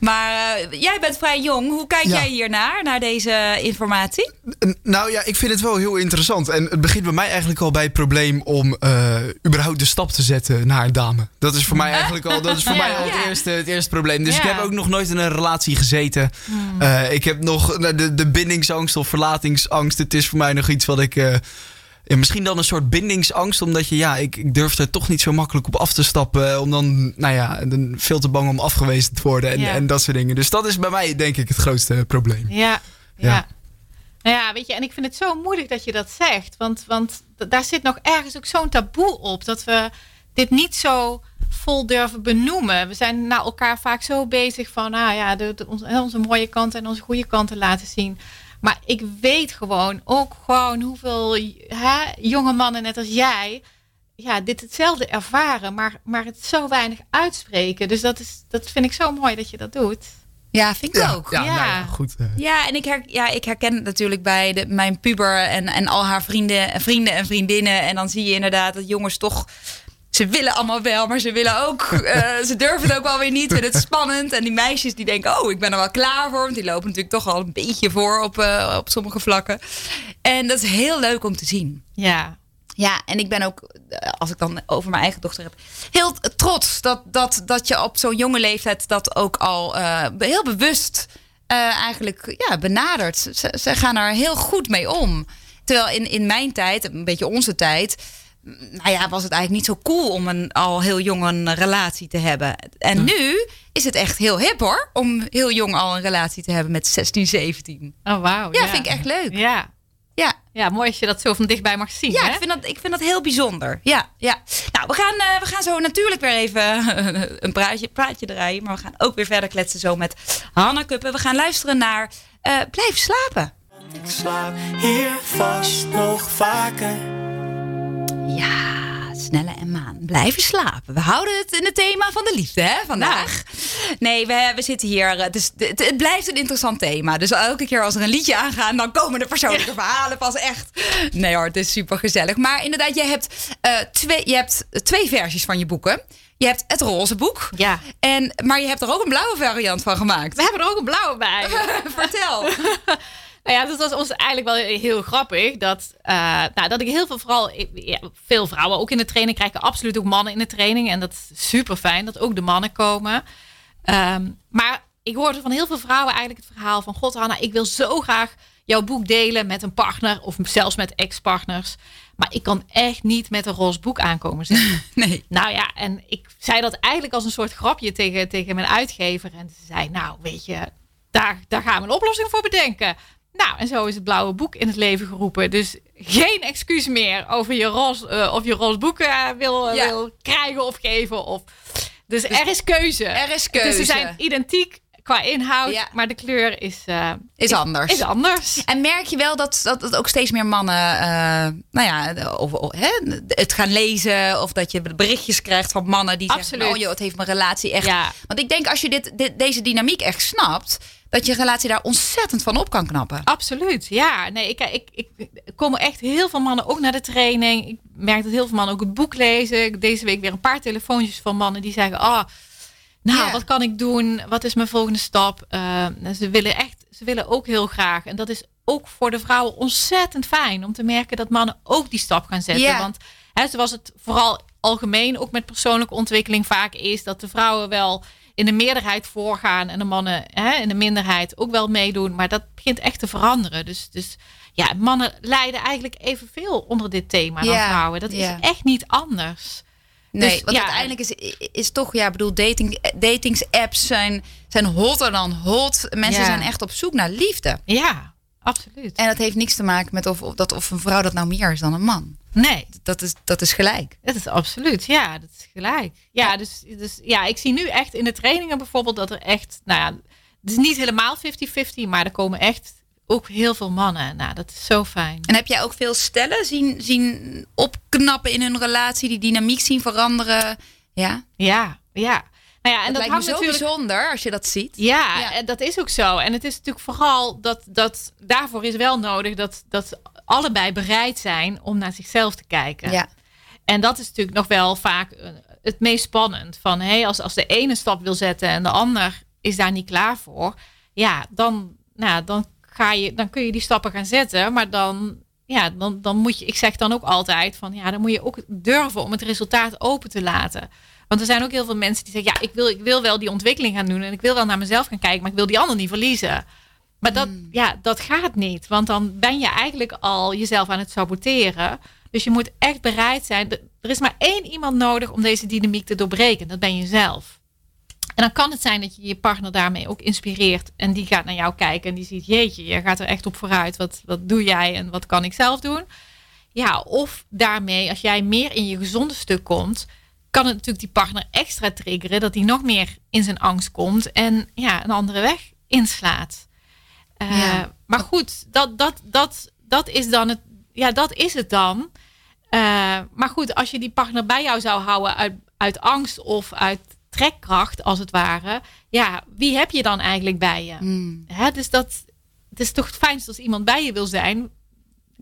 Maar uh, jij bent vrij jong. Hoe kijk jij hiernaar, naar deze informatie? Nou ja, ik vind het wel heel interessant. En het begint bij mij eigenlijk al bij het probleem om uh, überhaupt de stap te zetten naar een dame. Dat is voor mij eigenlijk al, dat is voor mij al het, eerste, het eerste probleem. Dus ik heb ook nog nooit in een relatie gezeten. Hmm. Uh, ik heb nog de, de bindingsangst of verlatingsangst. Het is voor mij nog iets wat ik ja, misschien dan een soort bindingsangst, omdat je, ja, ik, ik durf er toch niet zo makkelijk op af te stappen. Om dan, nou ja, veel te bang om afgewezen te worden en, en dat soort dingen. Dus dat is bij mij, denk ik, het grootste probleem. Ja, ja. Nou ja, weet je, en ik vind het zo moeilijk dat je dat zegt. Want, want daar zit nog ergens ook zo'n taboe op dat we dit niet zo vol durven benoemen. We zijn naar elkaar vaak zo bezig van, nou ja, de, onze, onze mooie kanten en onze goede kanten laten zien. Maar ik weet gewoon ook gewoon hoeveel hè, jonge mannen net als jij ja, dit hetzelfde ervaren, maar, maar het zo weinig uitspreken. Dus dat, is, dat vind ik zo mooi dat je dat doet. Ja, vind ik ook. Ja, ja. Nou ja goed. Uh. Ja, en ik, her, ja, ik herken het natuurlijk bij de, mijn puber en, en al haar vrienden, vrienden en vriendinnen. En dan zie je inderdaad dat jongens toch ze willen allemaal wel, maar ze willen ook. Uh, ze durven het ook wel weer niet. Vinden het spannend. En die meisjes die denken: Oh, ik ben er wel klaar voor. Want die lopen natuurlijk toch al een beetje voor op, uh, op sommige vlakken. En dat is heel leuk om te zien. Ja. Ja, en ik ben ook, eh, als ik dan over mijn eigen dochter heb, heel trots dat, dat, dat je op zo'n jonge leeftijd dat ook al uh, heel bewust uh, eigenlijk ja, benadert. Ze, ze gaan er heel goed mee om. Terwijl in, in mijn tijd, een beetje onze tijd, nou ja, was het eigenlijk niet zo cool om een, al heel jong een relatie te hebben. En nu is het echt heel hip hoor, om heel jong al een relatie te hebben met 16, 17. Oh wauw. Ja, vind ik echt leuk. Ja. Ja. ja, mooi als je dat zo van dichtbij mag zien. Ja, hè? Ik, vind dat, ik vind dat heel bijzonder. Ja, ja. Nou, we gaan, uh, we gaan zo natuurlijk weer even een praatje, praatje draaien. Maar we gaan ook weer verder kletsen zo met Hanna Kuppen. We gaan luisteren naar uh, Blijf slapen. Ik slaap hier vast nog vaker. Ja, Snelle en Maan. Blijven slapen. We houden het in het thema van de liefde hè, vandaag. Nee, we, we zitten hier. Het, is, het, het, blijft een interessant thema. Dus elke keer als er een liedje aangaat, dan komen de persoonlijke verhalen pas echt. Nee hoor, het is super gezellig. Maar inderdaad, je hebt, uh, twee, je hebt twee versies van je boeken. Je hebt het roze boek. Ja. En, maar je hebt er ook een blauwe variant van gemaakt. We hebben er ook een blauwe bij. Vertel. Nou ja, dat was ons eigenlijk wel heel grappig. Dat, uh, nou, dat ik heel veel, vooral ja, veel vrouwen ook in de training krijgen. Absoluut ook mannen in de training. En dat is super fijn dat ook de mannen komen. Um, maar ik hoorde van heel veel vrouwen eigenlijk het verhaal van... God Hanna, ik wil zo graag jouw boek delen met een partner. Of zelfs met ex-partners. Maar ik kan echt niet met een roze boek aankomen zetten. Nee. Nou ja, en ik zei dat eigenlijk als een soort grapje tegen, tegen mijn uitgever. En ze zei, nou weet je, daar, daar gaan we een oplossing voor bedenken. Nou, en zo is het blauwe boek in het leven geroepen. Dus geen excuus meer over je roze, uh, of je roze boek uh, wil, ja. wil krijgen of geven. Of... Dus, dus, er is keuze. Er is keuze. Dus ze zijn identiek qua inhoud, ja. maar de kleur is, uh, is, anders. Is anders. En merk je wel dat, dat, dat ook steeds meer mannen nou ja, of, of, hè, het gaan lezen of dat je berichtjes krijgt van mannen die Absoluut. zeggen: Oh joh, het heeft mijn relatie echt. Ja. Want ik denk als je dit, dit, deze dynamiek echt snapt dat je relatie daar ontzettend van op kan knappen. Absoluut, ja. Nee, ik, ik, ik, ik komen echt heel veel mannen ook naar de training. Ik merk dat heel veel mannen ook het boek lezen. Deze week weer een paar telefoontjes van mannen die zeggen: Oh, nou, yeah. wat kan ik doen? Wat is mijn volgende stap? Uh, ze willen echt, ze willen ook heel graag. En dat is ook voor de vrouwen ontzettend fijn om te merken dat mannen ook die stap gaan zetten. Yeah. Want hè, zoals het vooral algemeen ook met persoonlijke ontwikkeling vaak is, dat de vrouwen wel in de meerderheid voorgaan en de mannen hè, in de minderheid ook wel meedoen. Maar dat begint echt te veranderen. Dus, dus ja, mannen lijden eigenlijk evenveel onder dit thema dan Ja, vrouwen. Dat ja. is echt niet anders. Nee, Dus, want ja. uiteindelijk is, is toch, ja, bedoel, dating, datingsapps zijn, zijn hotter dan hot. Mensen zijn echt op zoek naar liefde. Ja, absoluut. En dat heeft niks te maken met of, of, dat, of een vrouw dat nou meer is dan een man. Nee, Dat is, dat is gelijk. dat is absoluut. Ja, dat is gelijk. Ja, dus, dus ja, ik zie nu echt in de trainingen bijvoorbeeld dat er echt, nou ja, het is niet helemaal 50-50, maar er komen echt ook heel veel mannen. Nou, dat is zo fijn. En heb jij ook veel stellen zien, zien opknappen in hun relatie, die dynamiek zien veranderen? Ja, Ja, ja. Nou ja, en dat, dat, lijkt me hangt zo natuurlijk. bijzonder als je dat ziet. Ja, Ja. en dat is ook zo. En het is natuurlijk vooral dat, dat daarvoor is wel nodig dat, dat allebei bereid zijn om naar zichzelf te kijken. Ja, En dat is natuurlijk nog wel vaak eh, het meest spannend. Van hey, als, als de ene stap wil zetten en de ander is daar niet klaar voor. Ja, dan, nou, dan, ga je, dan kun je die stappen gaan zetten. Maar dan, ja, dan, dan moet je, ik zeg dan ook altijd van ja, dan moet je ook durven om het resultaat open te laten. Want er zijn ook heel veel mensen die zeggen, ja, ik wil, ik wil wel die ontwikkeling gaan doen en ik wil wel naar mezelf gaan kijken, maar ik wil die ander niet verliezen. Maar dat, ja, dat gaat niet. Want dan ben je eigenlijk al jezelf aan het saboteren. Dus je moet echt bereid zijn. Er is maar één iemand nodig om deze dynamiek te doorbreken. Dat ben je zelf. En dan kan het zijn dat je je partner daarmee ook inspireert. En die gaat naar jou kijken en die ziet, jeetje, je gaat er echt op vooruit. Wat, wat doe jij en wat kan ik zelf doen? Ja, of daarmee, als jij meer in je gezonde stuk komt, kan het natuurlijk die partner extra triggeren. Dat hij nog meer in zijn angst komt en ja, een andere weg inslaat. Eh, Ja. Maar goed, dat, dat, dat, dat is dan het. Ja, dat is het dan. Eh, maar goed, als je die partner bij jou zou houden uit, uit angst of uit trekkracht als het ware. Ja, wie heb je dan eigenlijk bij je? Mm. Hè, dus dat, het is toch het fijnst als iemand bij je wil zijn.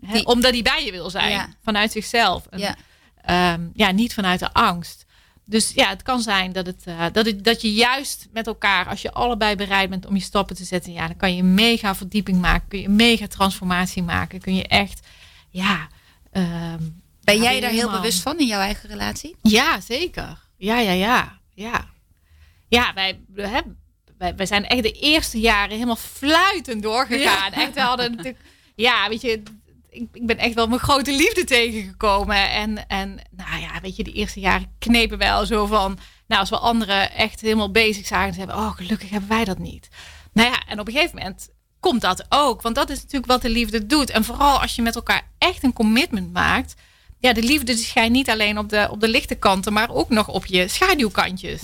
Hè, Die- omdat hij bij je wil zijn. Ja. Vanuit zichzelf. En, Ja. ehm, ja, niet vanuit de angst. Dus ja, het kan zijn dat, het, eh, dat, het, dat je juist met elkaar, als je allebei bereid bent om je stappen te zetten, ja, dan kan je een mega verdieping maken, kun je een mega transformatie maken, kun je echt, ja. ehm, Ben ja, jij daar heel bewust van in jouw eigen relatie? Ja, zeker. Ja, ja, ja, ja. Ja, wij, hè, wij, wij zijn echt de eerste jaren helemaal fluitend doorgegaan. Echt, we hadden natuurlijk, ja, weet je, ik, ik ben echt wel mijn grote liefde tegengekomen. En, en nou ja, weet je, de eerste jaren knepen wij al zo van, nou, als we anderen echt helemaal bezig zagen, zeiden we, oh, gelukkig hebben wij dat niet. Nou ja, en op een gegeven moment komt dat ook. Want dat is natuurlijk wat de liefde doet. En vooral als je met elkaar echt een commitment maakt. Ja, de liefde die schijnt niet alleen op de, op de lichte kanten, maar ook nog op je schaduwkantjes.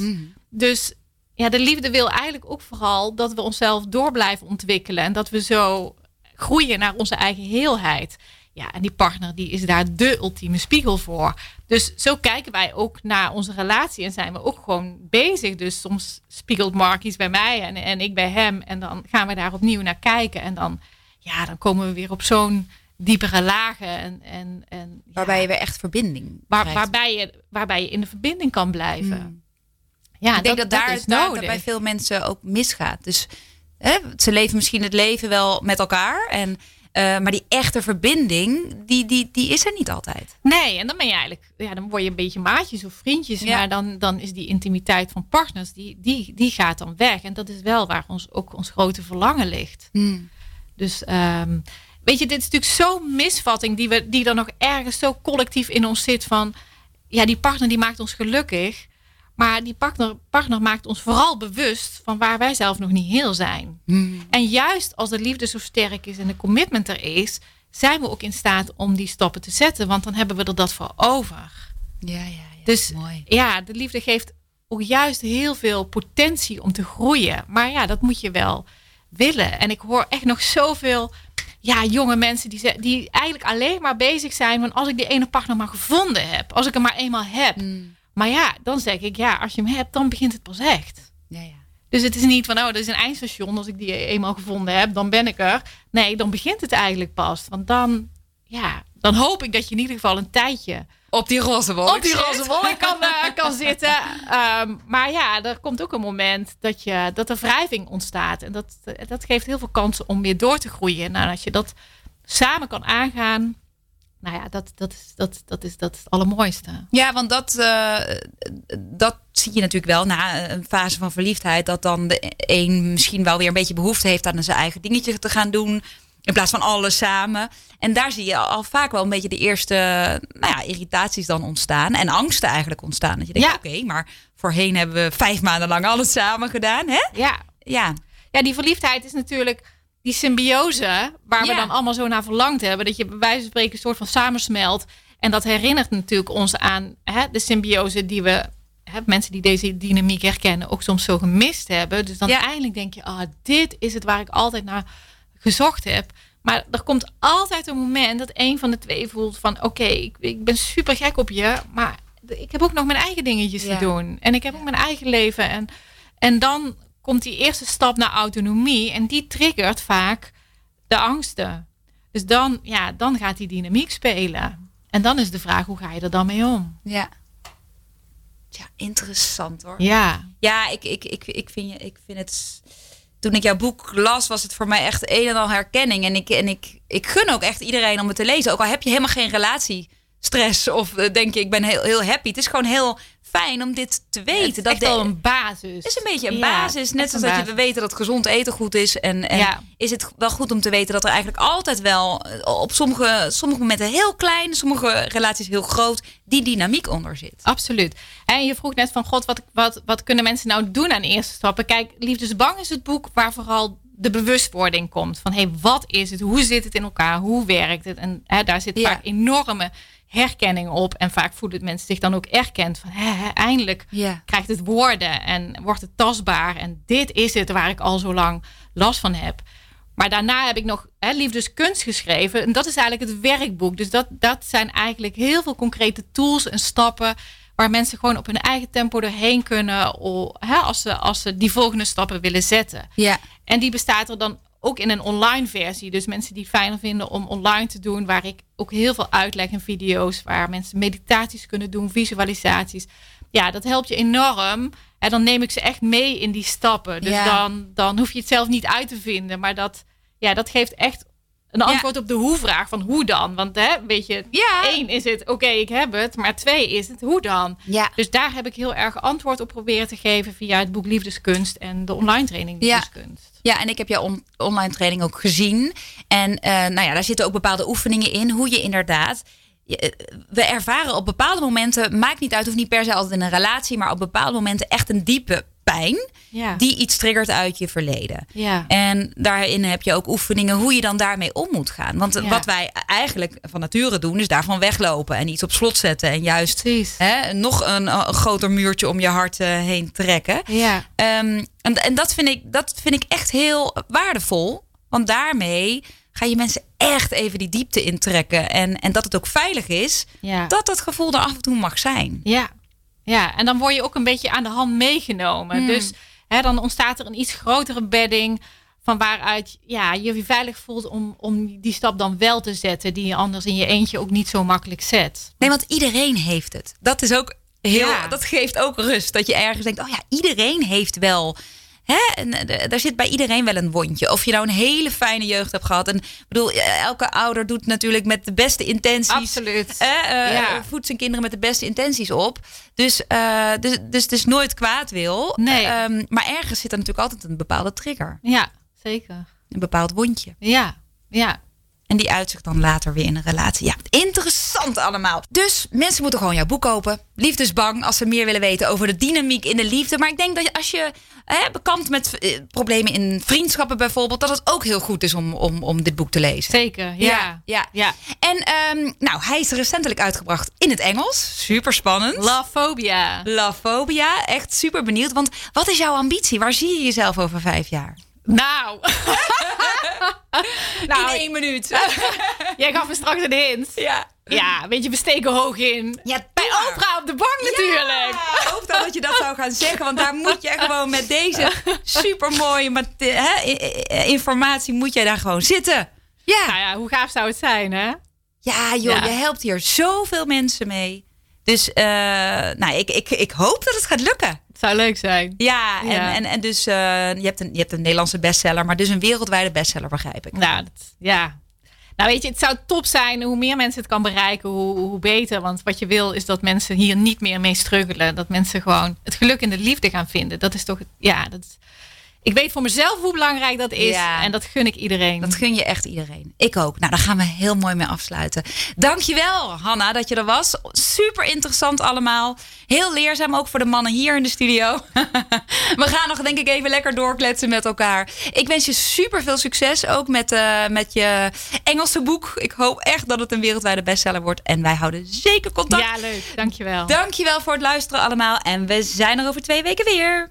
Dus ja, de liefde wil eigenlijk ook vooral dat we onszelf door blijven ontwikkelen. En dat we zo groeien naar onze eigen heelheid. Ja, en die partner die is daar de ultieme spiegel voor. Dus zo kijken wij ook naar onze relatie en zijn we ook gewoon bezig. Dus soms spiegelt Mark iets bij mij en, en ik bij hem. En dan gaan we daar opnieuw naar kijken. En dan, ja, dan komen we weer op zo'n diepere lagen. En, en, en, ja, Waarbij je weer echt verbinding waar, waarbij, je, waarbij je in de verbinding kan blijven. Mm. Ja, ik denk dat, daar, is daar nodig. dat bij veel mensen ook misgaat. Dus hè, ze leven misschien het leven wel met elkaar. En, eh, maar die echte verbinding, die, die, die is er niet altijd. Nee, en dan ben je eigenlijk, ja, dan word je een beetje maatjes of vriendjes. Ja. Maar dan, dan is die intimiteit van partners, die, die, die gaat dan weg. En dat is wel waar ons, ook ons grote verlangen ligt. Dus ehm, weet je, dit is natuurlijk zo'n misvatting die, we, die er nog ergens zo collectief in ons zit van, ja, die partner die maakt ons gelukkig. Maar die partner, partner maakt ons vooral bewust van waar wij zelf nog niet heel zijn. En juist als de liefde zo sterk is en de commitment er is, zijn we ook in staat om die stappen te zetten. Want dan hebben we er dat voor over. Ja, ja, ja. Dus mooi. ja, de liefde geeft ook juist heel veel potentie om te groeien. Maar ja, dat moet je wel willen. En ik hoor echt nog zoveel ja, jonge mensen die, die eigenlijk alleen maar bezig zijn van als ik die ene partner maar gevonden heb. Als ik hem maar eenmaal heb. Maar ja, dan zeg ik ja, als je hem hebt, dan begint het pas echt. Ja, ja. Dus het is niet van, oh, dat is een eindstation. Als ik die eenmaal gevonden heb, dan ben ik er. Nee, dan begint het eigenlijk pas. Want dan, ja, dan hoop ik dat je in ieder geval een tijdje Op die roze wolk. op die roze wolk kan, eh, kan zitten. Ehm, maar ja, er komt ook een moment dat, je, dat er wrijving ontstaat. En dat, dat geeft heel veel kansen om weer door te groeien. Nou, als je dat samen kan aangaan, nou ja, dat, dat, is, dat, dat, is, dat is het allermooiste. Ja, want dat, eh, dat zie je natuurlijk wel na een fase van verliefdheid. Dat dan de een misschien wel weer een beetje behoefte heeft aan zijn eigen dingetje te gaan doen. In plaats van alles samen. En daar zie je al vaak wel een beetje de eerste nou ja, irritaties dan ontstaan. En angsten eigenlijk ontstaan. Dat je denkt, Ja. oké, maar voorheen hebben we vijf maanden lang alles samen gedaan. Hè? Ja, Ja, ja, die verliefdheid is natuurlijk die symbiose waar we dan allemaal zo naar verlangd hebben. Dat je bij wijze van spreken een soort van samensmelt. En dat herinnert natuurlijk ons aan hè, de symbiose die we, hè, mensen die deze dynamiek herkennen, ook soms zo gemist hebben. Dus dan Ja. eindelijk denk je, ah, dit is het waar ik altijd naar gezocht heb. Maar er komt altijd een moment dat een van de twee voelt van, oké, ik, ik ben super gek op je, maar ik heb ook nog mijn eigen dingetjes Ja. te doen. En ik heb ook mijn eigen leven. En, en dan komt die eerste stap naar autonomie en die triggert vaak de angsten. Dus dan, ja, dan gaat die dynamiek spelen. En dan is de vraag, hoe ga je er dan mee om? ja. Ja, interessant hoor. Ja, Ja, ik, ik, ik, ik, vind, je, ik vind het. Toen ik jouw boek las, was het voor mij echt een en al herkenning. En ik, en ik, ik gun ook echt iedereen om het te lezen. Ook al heb je helemaal geen relatiestress of eh, denk je, ik ben heel, heel happy. Het is gewoon heel fijn om dit te weten. het is dat echt de- een basis. het is een beetje een Ja, basis. Net zoals dat je, we weten dat gezond eten goed is. En, en Ja. is het wel goed om te weten dat er eigenlijk altijd wel eh, op sommige, sommige momenten heel klein, sommige relaties heel groot, die dynamiek onder zit. Absoluut. En je vroeg net van God, wat, wat, wat kunnen mensen nou doen aan eerste stappen? Kijk, Liefdesbang is het boek waar vooral de bewustwording komt. Van hé, hey, wat is het? Hoe zit het in elkaar? Hoe werkt het? En hè, daar zit Ja. vaak enorme herkenning op. En vaak voelen mensen zich dan ook erkend. Van hè, hè, eindelijk Ja. krijgt het woorden en wordt het tastbaar. En dit is het waar ik al zo lang last van heb. Maar daarna heb ik nog hè, liefdeskunst geschreven. En dat is eigenlijk het werkboek. Dus dat, dat zijn eigenlijk heel veel concrete tools en stappen. waar mensen gewoon op hun eigen tempo doorheen kunnen hè, als, ze, als ze die volgende stappen willen zetten. Ja. En die bestaat er dan ook in een online versie. Dus mensen die fijner vinden om online te doen, waar ik ook heel veel uitleg in video's, waar mensen meditaties kunnen doen, visualisaties. Ja, dat helpt je enorm. En dan neem ik ze echt mee in die stappen. Dus dan, dan hoef je het zelf niet uit te vinden. Maar dat, ja, dat geeft echt een antwoord op de hoe-vraag van hoe dan. Want hè, weet je, ja. één is het oké, ik heb het. Maar twee is het hoe dan. Ja. Dus daar heb ik heel erg antwoord op proberen te geven via het boek Liefdeskunst en de online training Liefdeskunst. Ja, en ik heb jouw online training ook gezien. En uh, nou ja, daar zitten ook bepaalde oefeningen in. Hoe je inderdaad eh, we ervaren op bepaalde momenten, maakt niet uit, hoeft niet per se altijd in een relatie, maar op bepaalde momenten echt een diepe pijn die iets triggert uit je verleden. Ja. En daarin heb je ook oefeningen hoe je dan daarmee om moet gaan. Want wat wij eigenlijk van nature doen, is daarvan weglopen en iets op slot zetten en juist hè, nog een, een, groter muurtje om je hart uh, heen trekken. Ja. Um, en, en dat, vind ik, dat vind ik echt heel waardevol. Want daarmee ga je mensen echt even die diepte intrekken. En, en dat het ook veilig is, ja. dat dat gevoel er af en toe mag zijn. Ja. Ja, en dan word je ook een beetje aan de hand meegenomen. Hmm. Dus hè, dan ontstaat er een iets grotere bedding van waaruit ja, je je veilig voelt om, om die stap dan wel te zetten, die je anders in je eentje ook niet zo makkelijk zet. Nee, want iedereen heeft het. Dat is ook heel, ja. dat geeft ook rust. Dat je ergens denkt, oh ja, iedereen heeft wel Hè? En, eh, daar zit bij iedereen wel een wondje. Of je nou een hele fijne jeugd hebt gehad. En bedoel, elke ouder doet natuurlijk met de beste intenties. Absoluut. Hè? Uh, Voedt zijn kinderen met de beste intenties op. Dus, uh, dus, dus het is nooit kwaad wil. Nee. Um, maar ergens zit er natuurlijk altijd een bepaalde trigger. Ja, zeker. Een bepaald wondje. Ja, ja. En die uitzicht dan later weer in een relatie. Ja, interessant allemaal. Dus mensen moeten gewoon jouw boek kopen. Liefdesbang, als ze meer willen weten over de dynamiek in de liefde. Maar ik denk dat als je hè, bekend met eh, problemen in vriendschappen bijvoorbeeld... dat het ook heel goed is om, om, om dit boek te lezen. Zeker, ja. ja, ja. En um, nou, hij is recentelijk uitgebracht in het Engels. Super spannend. Love Phobia. Echt super benieuwd. Want wat is jouw ambitie? Waar zie je jezelf over vijf jaar? Nou. nou. In één minuut. Jij gaf me straks een hint. Ja. Ja, weet je, we steken hoog in. Ja, bij Oprah op de bank natuurlijk. Ja, ik hoop dat je dat zou gaan zeggen. Want daar moet je gewoon met deze supermooie informatie... moet jij daar gewoon zitten. Ja. Nou ja, hoe gaaf zou het zijn, hè? Ja, joh, je helpt hier zoveel mensen mee. Dus uh, nou, ik, ik, ik hoop dat het gaat lukken. Zou leuk zijn. Ja, en, en, en dus uh, je, hebt een, je hebt een Nederlandse bestseller, maar dus een wereldwijde bestseller, begrijp ik. Nou, dat, ja. Nou, weet je, het zou top zijn hoe meer mensen het kan bereiken, hoe, hoe beter. Want wat je wil is dat mensen hier niet meer mee struggelen. Dat mensen gewoon het geluk in de liefde gaan vinden. Dat is toch, ja, dat is, ik weet voor mezelf hoe belangrijk dat is. En dat gun ik iedereen. Dat gun je echt iedereen. Ik ook. Nou, daar gaan we heel mooi mee afsluiten. Dankjewel, Hanna, dat je er was. Super interessant allemaal. Heel leerzaam ook voor de mannen hier in de studio. we gaan nog, denk ik, even lekker doorkletsen met elkaar. Ik wens je super veel succes ook met, uh, met je Engelse boek. Ik hoop echt dat het een wereldwijde bestseller wordt. En wij houden zeker contact. Ja, leuk. Dankjewel. Dankjewel voor het luisteren allemaal. En we zijn er over twee weken weer.